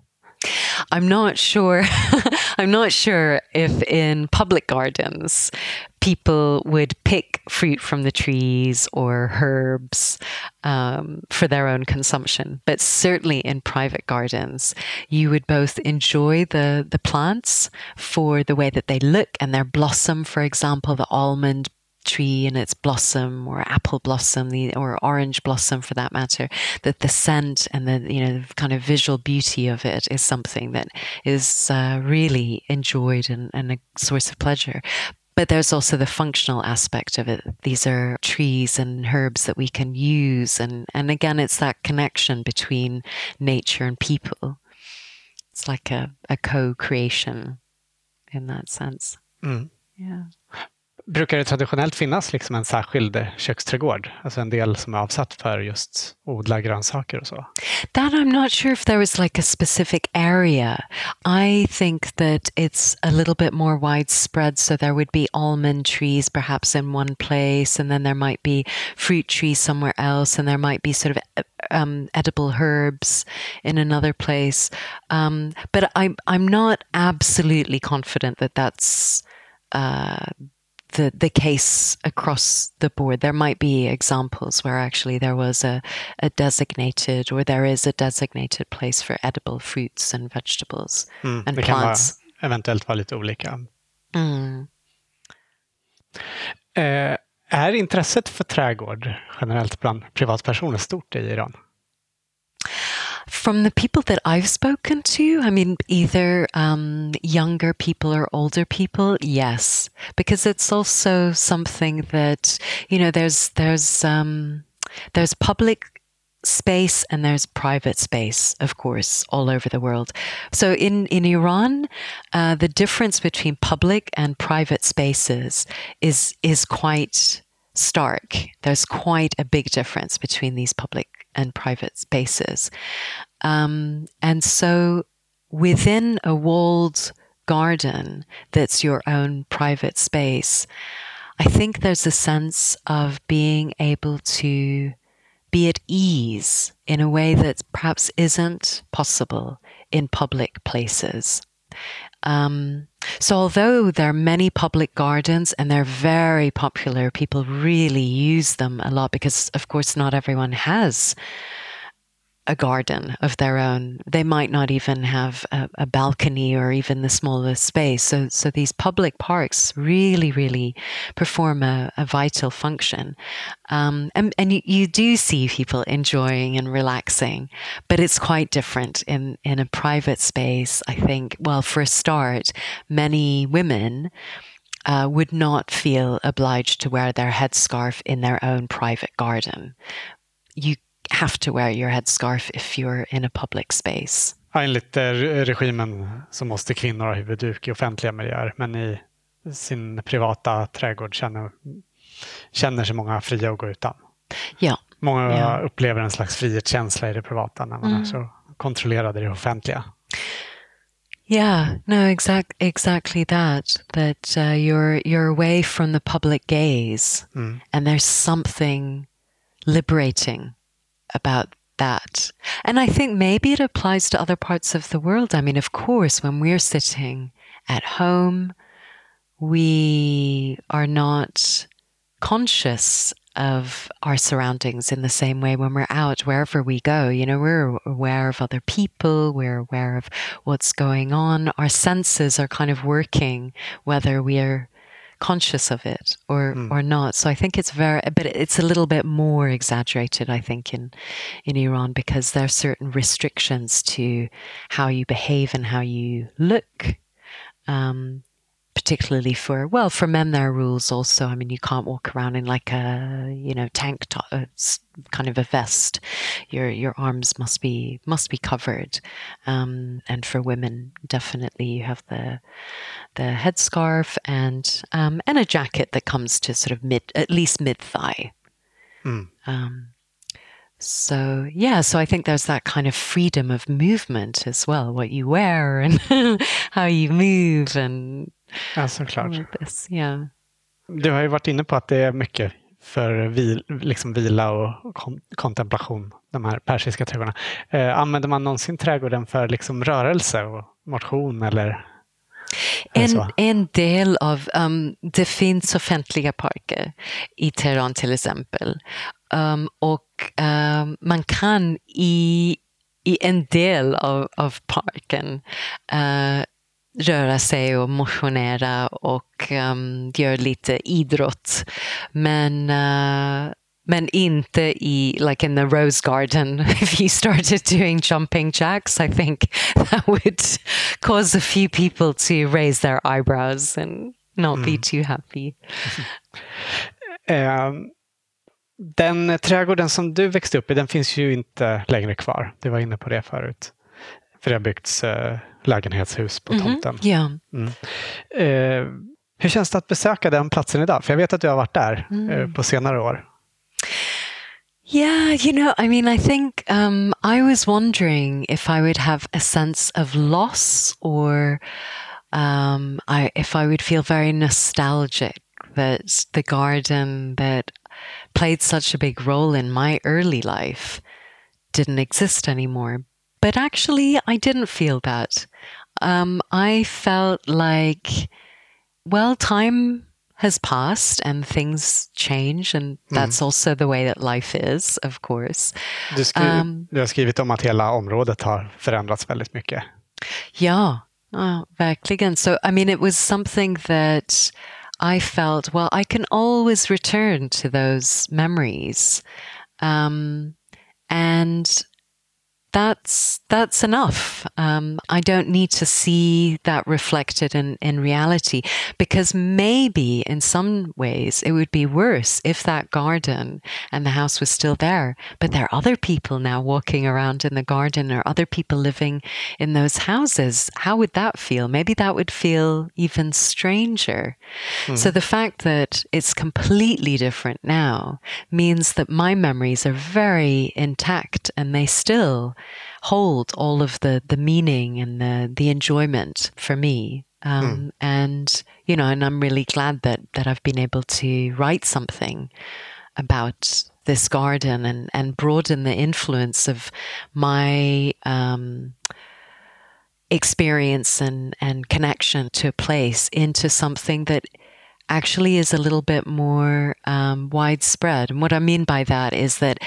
I'm not sure. *laughs* I'm not sure if in public gardens people would pick fruit from the trees or herbs um, for their own consumption. But certainly in private gardens, you would both enjoy the, the plants for the way that they look and their blossom, for example, the almond tree and its blossom or apple blossom the, or orange blossom for that matter that the scent and the you know the kind of visual beauty of it is something that is uh, really enjoyed and, and a source of pleasure. But there's also the functional aspect of it. These are trees and herbs that we can use and and again it's that connection between nature and people. It's like a, a co-creation in that sense. Yeah Brukar det traditionellt finnas liksom en särskild köksträdgård? Alltså en del som är avsatt för just odla grönsaker och så? That I'm not sure if there was like a specific area. I think that it's a little bit more widespread. So there would be almond trees perhaps in one place, and then there might be fruit trees somewhere else, and there might be sort of um, edible herbs in another place. Um, but I'm I'm not absolutely confident that that's. Uh, the the case across the board. There might be examples where actually there was a, a designated or there is a designated place for edible fruits and vegetables and det kan vara, eventuellt vara lite olika. Mm. Eh, är intresset för trädgård generellt bland privatpersoner stort i Iran? From the people that I've spoken to, I mean, either um, younger people or older people, yes, because it's also something that you know. There's there's um, there's public space and there's private space, of course, all over the world. So in, in Iran, uh, the difference between public and private spaces is, is quite stark. There's quite a big difference between these public and private spaces. Um, and so within a walled garden that's your own private space, I think there's a sense of being able to be at ease in a way that perhaps isn't possible in public places. Um, so, although there are many public gardens and they're very popular, people really use them a lot because, of course, not everyone has a garden of their own. They might not even have a, a, balcony or even the smallest space. So, so these public parks really, really perform a, a vital function. Um, and and you, you, do see people enjoying and relaxing, but it's quite different in, in a private space. I think, well, for a start, many women. Uh, would not feel obliged to wear their headscarf in their own private garden. You have to wear your headscarf if you're in a public space. Ja, enligt eh, regimen så måste kvinnor ha huvudduk i offentliga miljöer, men i sin privata trädgård känner, känner sig många fria att gå utan. Ja. Många ja. upplever en slags frihetskänsla i det privata när man mm. är så kontrollerad i det offentliga. Yeah, no, exact, exactly that. That uh, you're you're away from the public gaze, mm. and there's something liberating about that. And I think maybe it applies to other parts of the world. I mean, of course, when we're sitting at home, we are not conscious of our surroundings in the same way when we're out wherever we go you know we're aware of other people we're aware of what's going on our senses are kind of working whether we're conscious of it or mm. or not. So I think it's very, but it's a little bit more exaggerated. I think in in Iran because there are certain restrictions to how you behave and how you look. Um, particularly for well for men there are rules also i mean you can't walk around in like a you know tank top uh, kind of a vest your your arms must be must be covered um, and for women definitely you have the the headscarf and um, and a jacket that comes to sort of mid at least mid thigh mm. um, so yeah so i think there's that kind of freedom of movement as well what you wear and *laughs* how you move and Ja, såklart. This, yeah. Du har ju varit inne på att det är mycket för vil, liksom vila och kon kontemplation, de här persiska trädgårdarna. Eh, använder man någonsin trädgården för liksom rörelse och motion eller? En, en del av, um, det finns offentliga parker i Teheran till exempel. Um, och um, man kan i, i en del av, av parken uh, röra sig och motionera och um, göra lite idrott. Men uh, men inte i like in the rose garden *laughs* if you started doing jumping jacks i think that would cause a few people to raise their eyebrows and not mm. be too happy um, *laughs* den trädgården som du växte upp i den finns ju inte längre kvar du var inne på det förut för det har byggts uh, lägenhetshus på mhm. tomten. Mm, yeah. mm. Eh, hur känns det att besöka den platsen idag? För jag vet att du har varit där mm. eh, på senare år. Yeah, you know, I mean, I think um, I was wondering if I would have a sense of loss or um, I, if I would feel very nostalgic that the garden that played such a big role in my early life didn't exist anymore. But actually, I didn't feel that. Um, I felt like, well, time has passed and things change and that's mm. also the way that life is, of course. Du, skri um, du har skrivit om att hela området har förändrats väldigt mycket. Ja, oh, verkligen. So, I mean, it was something that I felt, well, I can always return to those memories. Um, and that's that's enough. Um, I don't need to see that reflected in, in reality because maybe in some ways it would be worse if that garden and the house was still there. But there are other people now walking around in the garden or other people living in those houses. How would that feel? Maybe that would feel even stranger. Hmm. So the fact that it's completely different now means that my memories are very intact and they still hold all of the the meaning and the the enjoyment for me. Um, mm. And you know, and I'm really glad that that I've been able to write something about this garden and and broaden the influence of my um, experience and and connection to a place into something that actually is a little bit more um, widespread. And what I mean by that is that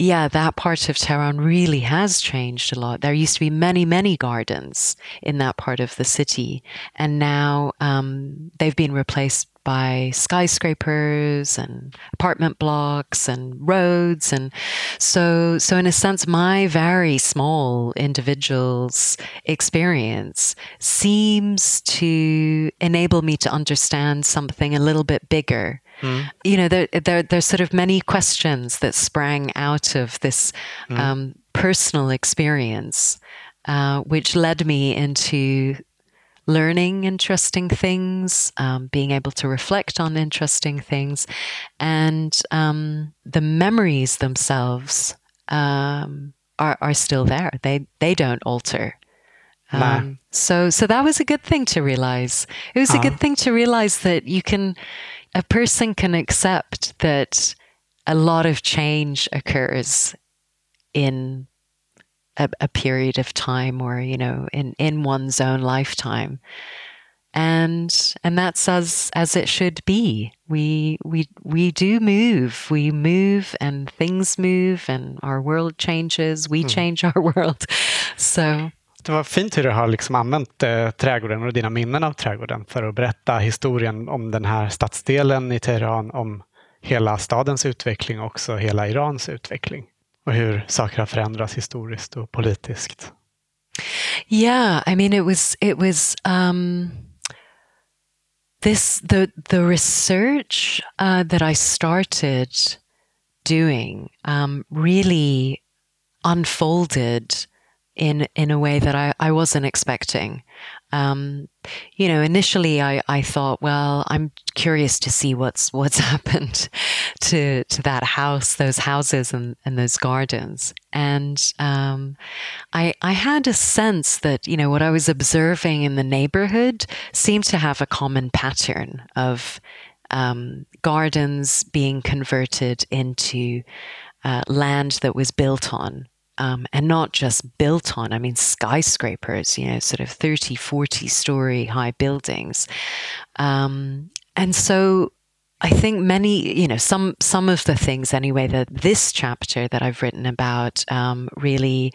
yeah, that part of Tehran really has changed a lot. There used to be many, many gardens in that part of the city, and now um, they've been replaced by skyscrapers and apartment blocks and roads and so so in a sense my very small individual's experience seems to enable me to understand something a little bit bigger Mm. You know, there, there, there's sort of many questions that sprang out of this mm. um, personal experience, uh, which led me into learning interesting things, um, being able to reflect on interesting things, and um, the memories themselves um, are, are still there. They they don't alter. Um, so so that was a good thing to realize. It was uh a good thing to realize that you can a person can accept that a lot of change occurs in a, a, period of time or you know in in one's own lifetime. And and that's as as it should be. We we we do move. We move and things move and our world changes. We mm. change *laughs* our world. So Det var fint hur du har liksom använt eh, trädgården och dina minnen av trädgården för att berätta historien om den här stadsdelen i Teheran, om hela stadens utveckling och också hela Irans utveckling och hur saker har förändrats historiskt och politiskt. Yeah, I mean it was it was um, this the the research uh, that I started doing um, really unfolded in in a way that I, I wasn't expecting. Um, you know, initially I, I thought, well, I'm curious to see what's what's *laughs* happened to to that house, those houses and, and those gardens. And um, I I had a sense that, you know, what I was observing in the neighborhood seemed to have a common pattern of um, gardens being converted into uh, land that was built on um, and not just built on, I mean, skyscrapers, you know, sort of 30, 40 story high buildings. Um, and so I think many, you know, some some of the things anyway that this chapter that I've written about um, really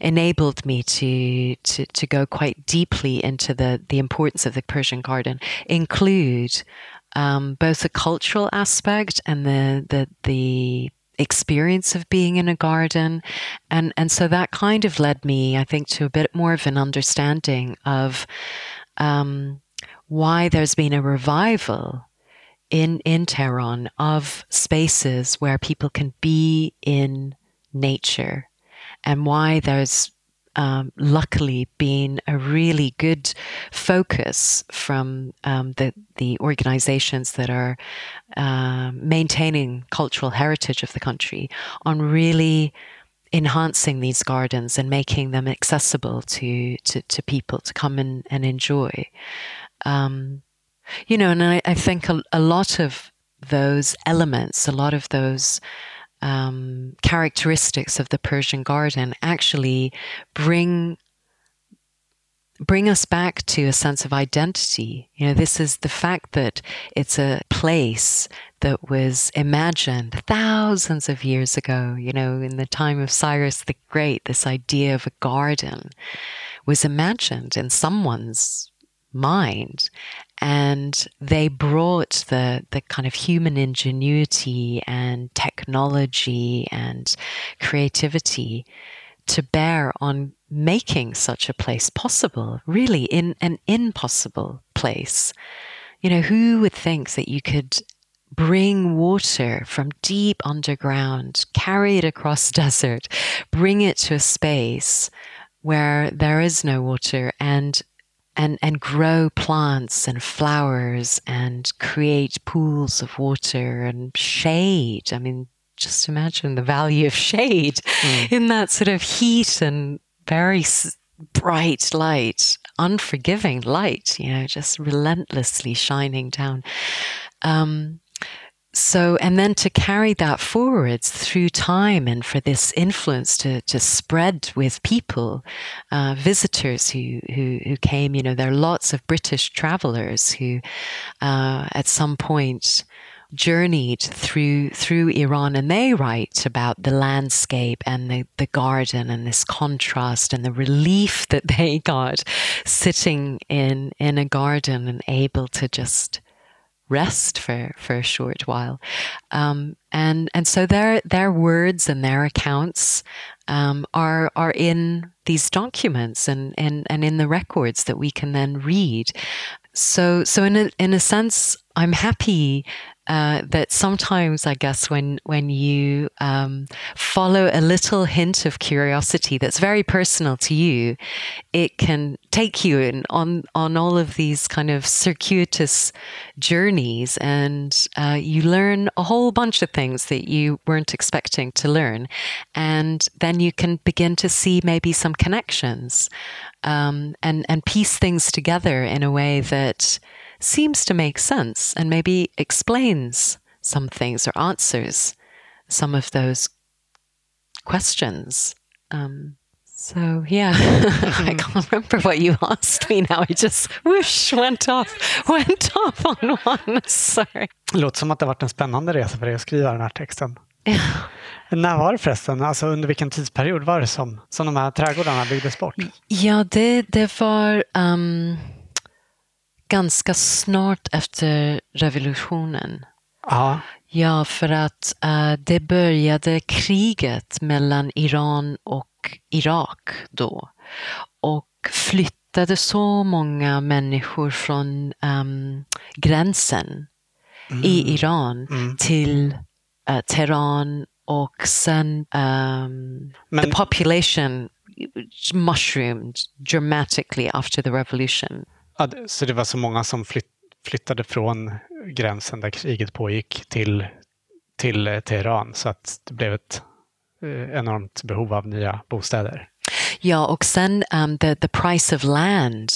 enabled me to, to to go quite deeply into the the importance of the Persian garden include um, both the cultural aspect and the the the experience of being in a garden. And, and so that kind of led me, I think, to a bit more of an understanding of um, why there's been a revival in, in Tehran of spaces where people can be in nature and why there's um, luckily been a really good focus from um, the the organisations that are uh, maintaining cultural heritage of the country on really enhancing these gardens and making them accessible to to, to people to come and, and enjoy. Um, you know, and I, I think a, a lot of those elements, a lot of those um, characteristics of the Persian garden actually bring bring us back to a sense of identity. You know, this is the fact that it's a place that was imagined thousands of years ago, you know, in the time of Cyrus the Great, this idea of a garden was imagined in someone's mind and they brought the the kind of human ingenuity and technology and creativity to bear on making such a place possible, really in an impossible place. You know, who would think that you could bring water from deep underground, carry it across *laughs* desert, bring it to a space where there is no water and and and grow plants and flowers and create pools of water and shade. I mean, just imagine the value of shade mm. in that sort of heat and very bright light, unforgiving light, you know, just relentlessly shining down. Um, so and then to carry that forwards through time and for this influence to, to spread with people uh, visitors who, who, who came you know there are lots of british travelers who uh, at some point journeyed through through Iran and they write about the landscape and the, the garden and this contrast and the relief that they *laughs* got sitting in in a garden and able to just rest for, for a short while. Um, and and so their their words and their accounts um, are are in these documents and, and, and in the records that we can then read. So so in a in a sense, I'm happy uh, that sometimes I guess when when you um, follow a little hint of curiosity that's very personal to you, it can take you in on on all of these kind of circuitous journeys, and uh, you learn a whole bunch of things that you weren't expecting to learn, and then you can begin to see maybe some connections, um, and and piece things together in a way that seems to make sense and maybe explains some things or answers some of those questions. Um, so yeah, *laughs* I can't remember what you asked me now. I just whoosh went off, went off on one. *laughs* Sorry. Det låter som att det varit en spännande resa för dig att skriva den här texten. När var det förresten, alltså under vilken tidsperiod var det som, som de här trädgårdarna byggdes bort? Ja, det, det var um, ganska snart efter revolutionen. Ja. Ja, för att uh, det började kriget mellan Iran och Irak då. Och flyttade så många människor från um, gränsen mm. i Iran mm. till uh, Teheran och sen um, Men... the population mushroomed dramatically after the revolution. Ja, så det var så många som flytt, flyttade från gränsen där kriget pågick till, till eh, Teheran så att det blev ett eh, enormt behov av nya bostäder. Ja, och sen um, the, the price of land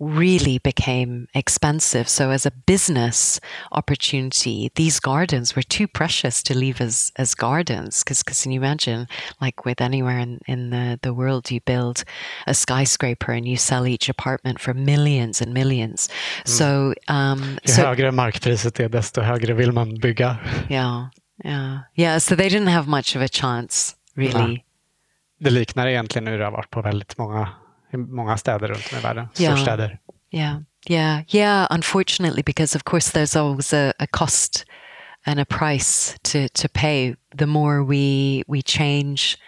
really became expensive. So, as a business opportunity, these gardens were too precious to leave as, as gardens. Because can you imagine, like with anywhere in, in the, the world, you build a skyscraper and you sell each apartment for millions and millions. Mm. So, um, Ju so, högre markpriset är, desto högre vill man bygga. *laughs* Yeah, yeah, yeah. So they didn't have much of a chance, really. Ja. Det liknar egentligen hur det har varit på väldigt många i många städer runt om i världen, yeah. storstäder. Yeah, yeah, yeah. Unfortunately, because of course there's always a, a cost and a price to, to pay. The more we we change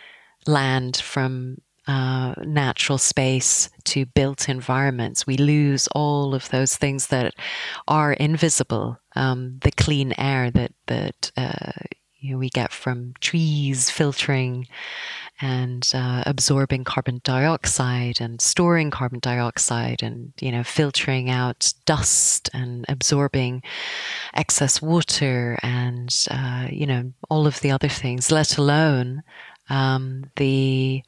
land from uh, natural space to built environments, we lose all of those things that are invisible. Um, the clean air that that uh, you know, we get from trees filtering and uh, absorbing carbon dioxide and storing carbon dioxide and you know filtering out dust and absorbing excess water and uh, you know all of the other things let alone um, the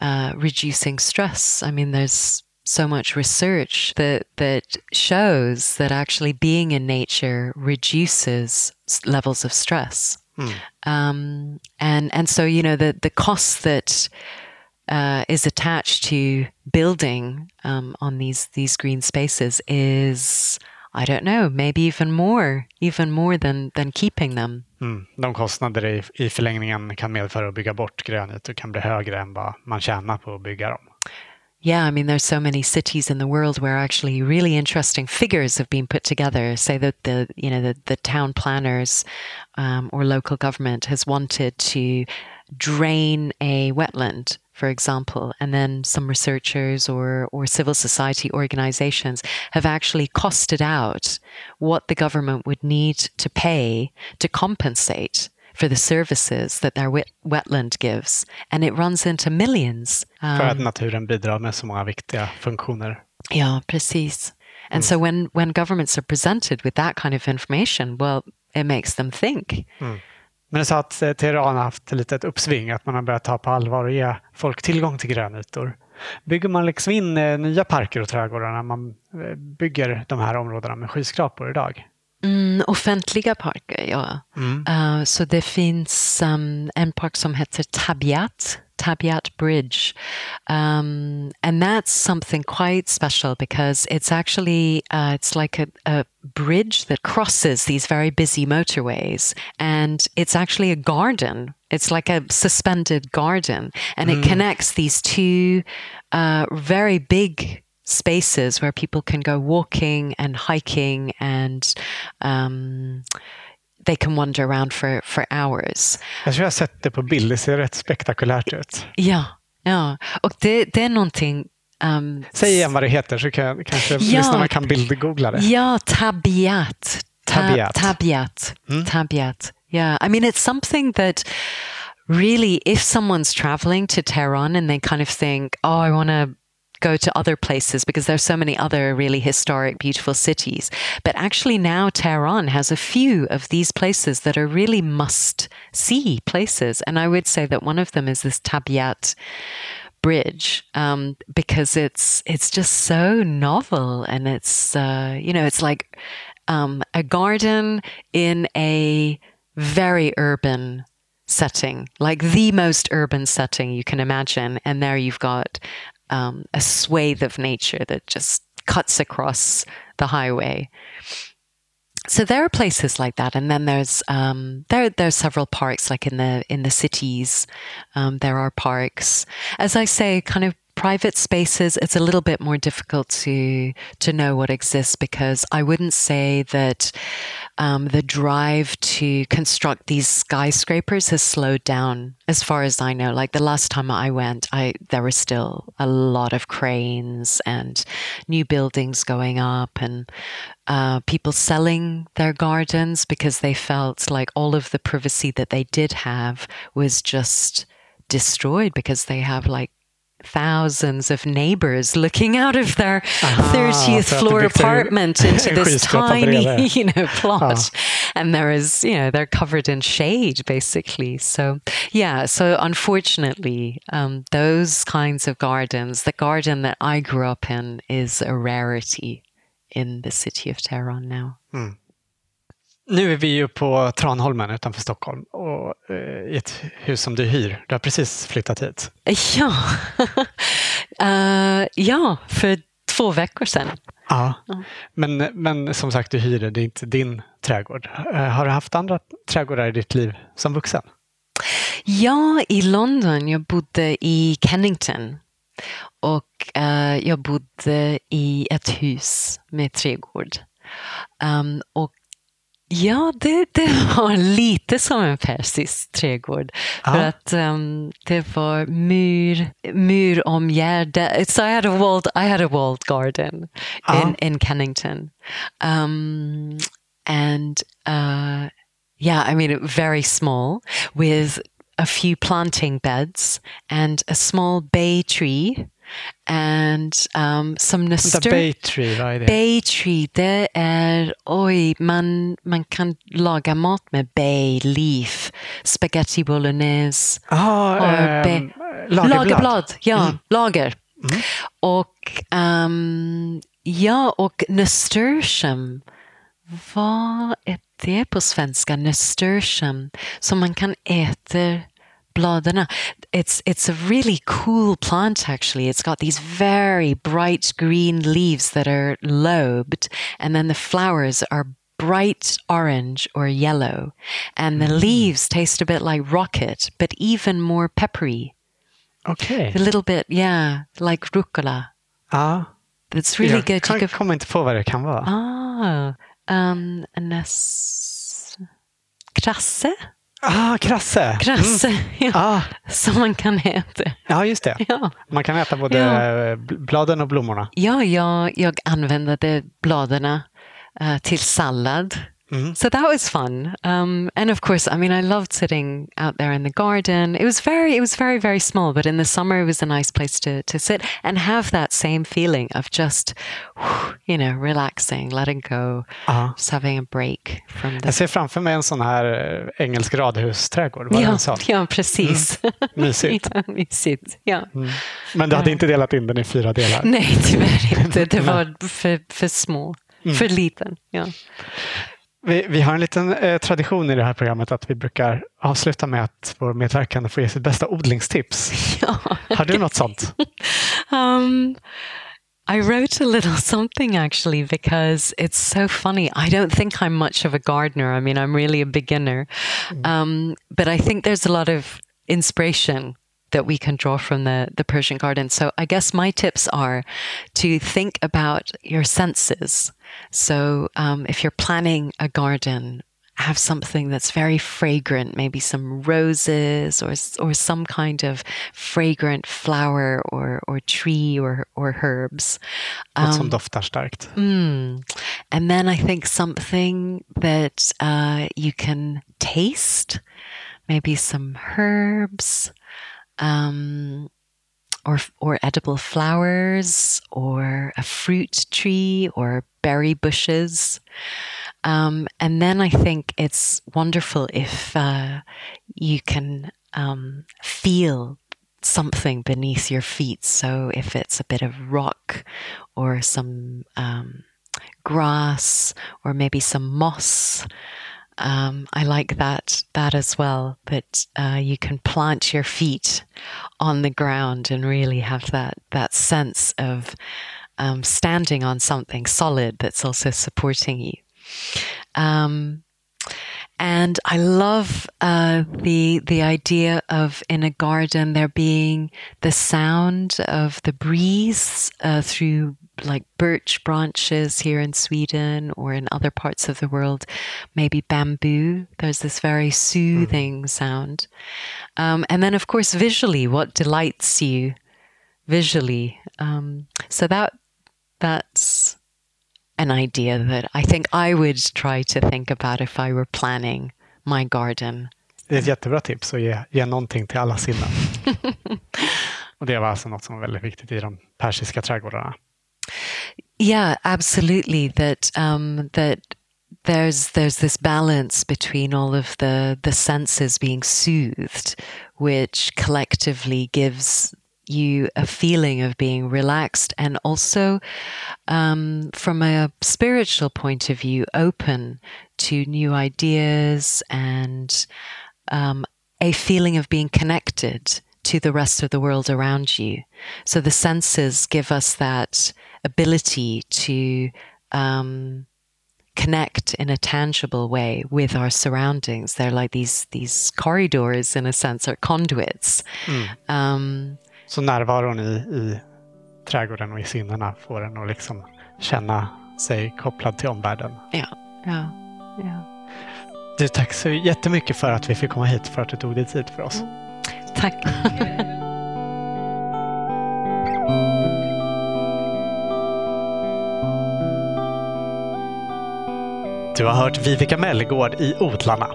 uh, reducing stress. I mean there's so much research that that shows that actually being in nature reduces levels of stress Hmm. Um, and and so you know the the cost that uh, is attached to building um, on these these green spaces is I don't know, maybe even more, even more than, than keeping them. Mm. De kostnader i, i förlängningen kan medföra att bygga bort grönytor kan bli högre än vad man tjänar på att bygga dem. Yeah, I mean, there's so many cities in the world where actually really interesting figures have been put together. Say that the you know the, the town planners um, or local government has wanted to drain a wetland, for example, and then some researchers or, or civil society organizations have actually costed out what the government would need to pay to compensate for the services that their wet, wetland gives. And it runs into millions. För att naturen bidrar med så många viktiga funktioner. Ja, precis. And so when, when governments are presented with that kind of information, well, it makes them think. Men du sa att eh, Teheran har haft lite ett uppsving, att man har börjat ta på allvar och ge folk tillgång till grönytor. Bygger man liksom in eh, nya parker och trädgårdar när man eh, bygger de här områdena med skyskrapor idag? Mm, offentliga parker, ja. Uh, så det finns um, en park som heter Tabiat, Tabiat Bridge. Um, and that's something quite special because it's actually, uh, it's like a, a bridge that crosses these very busy motorways. And it's actually a garden. It's like a suspended garden. And it connects these two uh, very big spaces where people can go walking and hiking and um, they can wander around for, for hours. Jag tror jag har sett det på bild, det ser rätt spektakulärt ut. Ja, ja. Och det, det är någonting um, Säg igen vad det heter så kan, kanske Ja. lyssnarna kan bildgoogla det. Ja, tabiat. Ta- Tabiat. Tabiat. Tabiat. Yeah. I mean, it's something that really, if someone's traveling to Tehran and they kind of think, oh, I want to go to other places because there's so many other really historic, beautiful cities. But actually, now Tehran has a few of these places that are really must see places. And I would say that one of them is this Tabiat bridge um, because it's it's just so novel and it's uh, you know it's like um, a garden in a very urban setting like the most urban setting you can imagine and there you've got um, a swathe of nature that just cuts across the highway so there are places like that, and then there's um, there are several parks like in the in the cities. Um, there are parks, as I say, kind of private spaces. It's a little bit more difficult to to know what exists because I wouldn't say that um, the drive to construct these skyscrapers has slowed down, as far as I know. Like the last time I went, I there were still a lot of cranes and new buildings going up and uh, people selling their gardens because they felt like all of the privacy that they did have was just destroyed because they have like thousands of neighbors looking out of their 30th floor det byggs en- apartment *laughs* into this tiny *laughs* you know plot. And there is you know they're covered in shade basically. So yeah so unfortunately um, those kinds of gardens the garden that i grew up in is a rarity in the city of Tehran now. Nu är vi ju på Tranholmen utanför Stockholm och eh, i ett hus som du hyr. Du har precis flyttat hit. Ja, *laughs* Eh, ja för två veckor sedan. Ja. Men, men som sagt, du hyr det. Det är inte din trädgård. Eh, Har du haft andra trädgårdar i ditt liv som vuxen? Ja, i London. Jag bodde i Kennington. Och eh, jag bodde i ett hus med trädgård. Um, och ja, det, det var lite som en persisk trädgård. För Ja. att um, det var mur, muromgärdat. So I had a walled, I had a walled garden Ja. in, in Kennington. Um, and uh, yeah, I mean, very small with a few planting beds and a small bay tree and um, Vänta, nastur- Bay Tree, vad är det? Bay tree, det är, oj, man, man kan laga mat med bay leaf, spaghetti bolognese, Ah, och be- lagerblad. lagerblad. Ja, lager. Och ehm, ja, och nasturtium. Vad är det på svenska? Nasturtium. Som man kan äta bladen. It's it's a really cool plant actually. It's got these very bright green leaves that are lobed and then the flowers are bright orange or yellow and the leaves taste a bit like rocket but even more peppery. Okay. A little bit, yeah, like rucola. Ja. It's really jag good. You kan, kommer inte på vad det kan vara. ah, um, nas, krasse? Ah, krasse! Krasse, Mm. ja, Ah, som man kan äta. ja, just det. Ja, Man kan äta både Ja. eh, bl- bladen och blommorna. ja jag, jag använde bladen uh, till sallad. Mm. So that was fun. Um, and of course, I mean, I loved sitting out there in the garden. It was very, it was very, very small, but in the summer, it was a nice place to, to sit and have that same feeling of just, you know, relaxing, letting go, Ja. just having a break from the Jag ser framför mig en sån här eh, engelsk radhusträdgård. Var Ja, sån? ja, precis. Mysigt. *laughs* ja, mysigt. Ja. Men du hade inte delat in den i fyra delar? Nej, tyvärr inte. Det *laughs* var för, för små, för liten. Ja. Vi, vi har en liten eh, tradition i det här programmet att vi brukar avsluta med att vår medverkande får ge sitt bästa odlingstips. *laughs* Ja. Har du något sånt? *laughs* Um, I wrote a little something actually because it's so funny. I don't think I'm much of a gardener. I mean, I'm really a beginner. Um, but I think there's a lot of inspiration that we can draw from the, the Persian garden. So I guess my tips are to think about your senses. So um, if you're planning a garden, have something that's very fragrant, maybe some roses or or some kind of fragrant flower or or tree or or herbs. Något som doftar starkt. Mm. And then I think something that uh, you can taste, maybe some herbs, um, or or edible flowers, or a fruit tree, or berry bushes. Um, and then I think it's wonderful if uh, you can um, feel something beneath your feet. So if it's a bit of rock or some um, grass or maybe some moss. Um, I like that that as well. That uh, you can plant your feet on the ground and really have that that sense of um, standing on something solid that's also supporting you. Um, and I love uh, the the idea of in a garden there being the sound of the breeze uh, through like birch branches here in Sweden or in other parts of the world, maybe bamboo. There's this very soothing sound, um, and then of course visually, what delights you visually. Um, so that that's an idea that I think I would try to think about if I were planning my garden. Det är ett jättebra tips att ge, ge någonting till alla sinnen. *laughs* Och det var alltså något som var väldigt viktigt i de persiska trädgårdarna. Yeah, absolutely. That um, that there's there's this balance between all of the the senses being soothed, which collectively gives you a feeling of being relaxed and also um, from a spiritual point of view open to new ideas and um, a feeling of being connected to the rest of the world around you. So the senses give us that ability to um, connect in a tangible way with our surroundings. They're like these these corridors in a sense or conduits. Um, Så närvaron i, i trädgården och i sinnena får en att liksom känna sig kopplad till omvärlden. yeah yeah yeah Du, tack så jättemycket för att vi fick komma hit, för att du tog dig tid för oss. tack Du har hört Vivica Mellgård i Odlarna.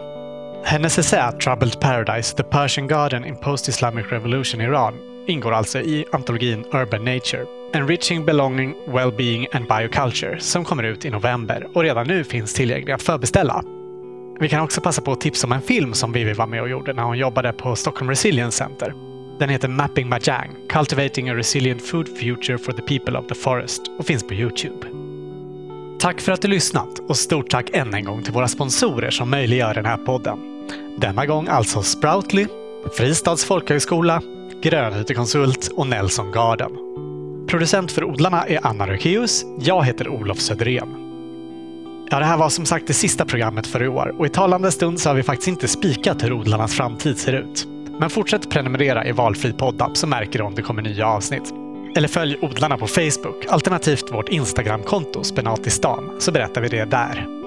Hennes essä Troubled Paradise, The Persian Garden in Post-Islamic Revolution Iran ingår alltså i antologin Urban Nature. Enriching Belonging, Wellbeing and Bioculture som kommer ut i november och redan nu finns tillgänglig att förbeställa. Vi kan också passa på att tipsa om en film som Vivi var med och gjorde när hon jobbade på Stockholm Resilience Center. Den heter Mapping Majang, Cultivating a Resilient Food Future for the People of the Forest och finns på Youtube. Tack för att du lyssnat och stort tack än en gång till våra sponsorer som möjliggör den här podden. Denna gång alltså Sproutly, Fristads folkhögskola, Grönhytekonsult och Nelson Garden. Producent för odlarna är Anna Rökeus. Jag heter Olof Söderén. Ja, det här var som sagt det sista programmet för i år och i talande stund så har vi faktiskt inte spikat hur odlarnas framtid ser ut. Men fortsätt prenumerera i valfri poddapp så märker du om det kommer nya avsnitt. Eller följ odlarna på Facebook, alternativt vårt Instagramkonto Spenatistan, så berättar vi det där.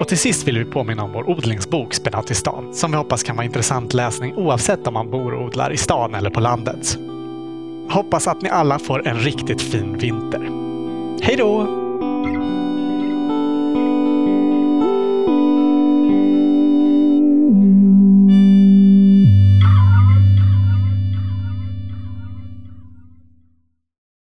Och till sist vill vi påminna om vår odlingsbok Spenat i stan, som vi hoppas kan vara intressant läsning oavsett om man bor och odlar i stan eller på landet. Hoppas att ni alla får en riktigt fin vinter. Hej då!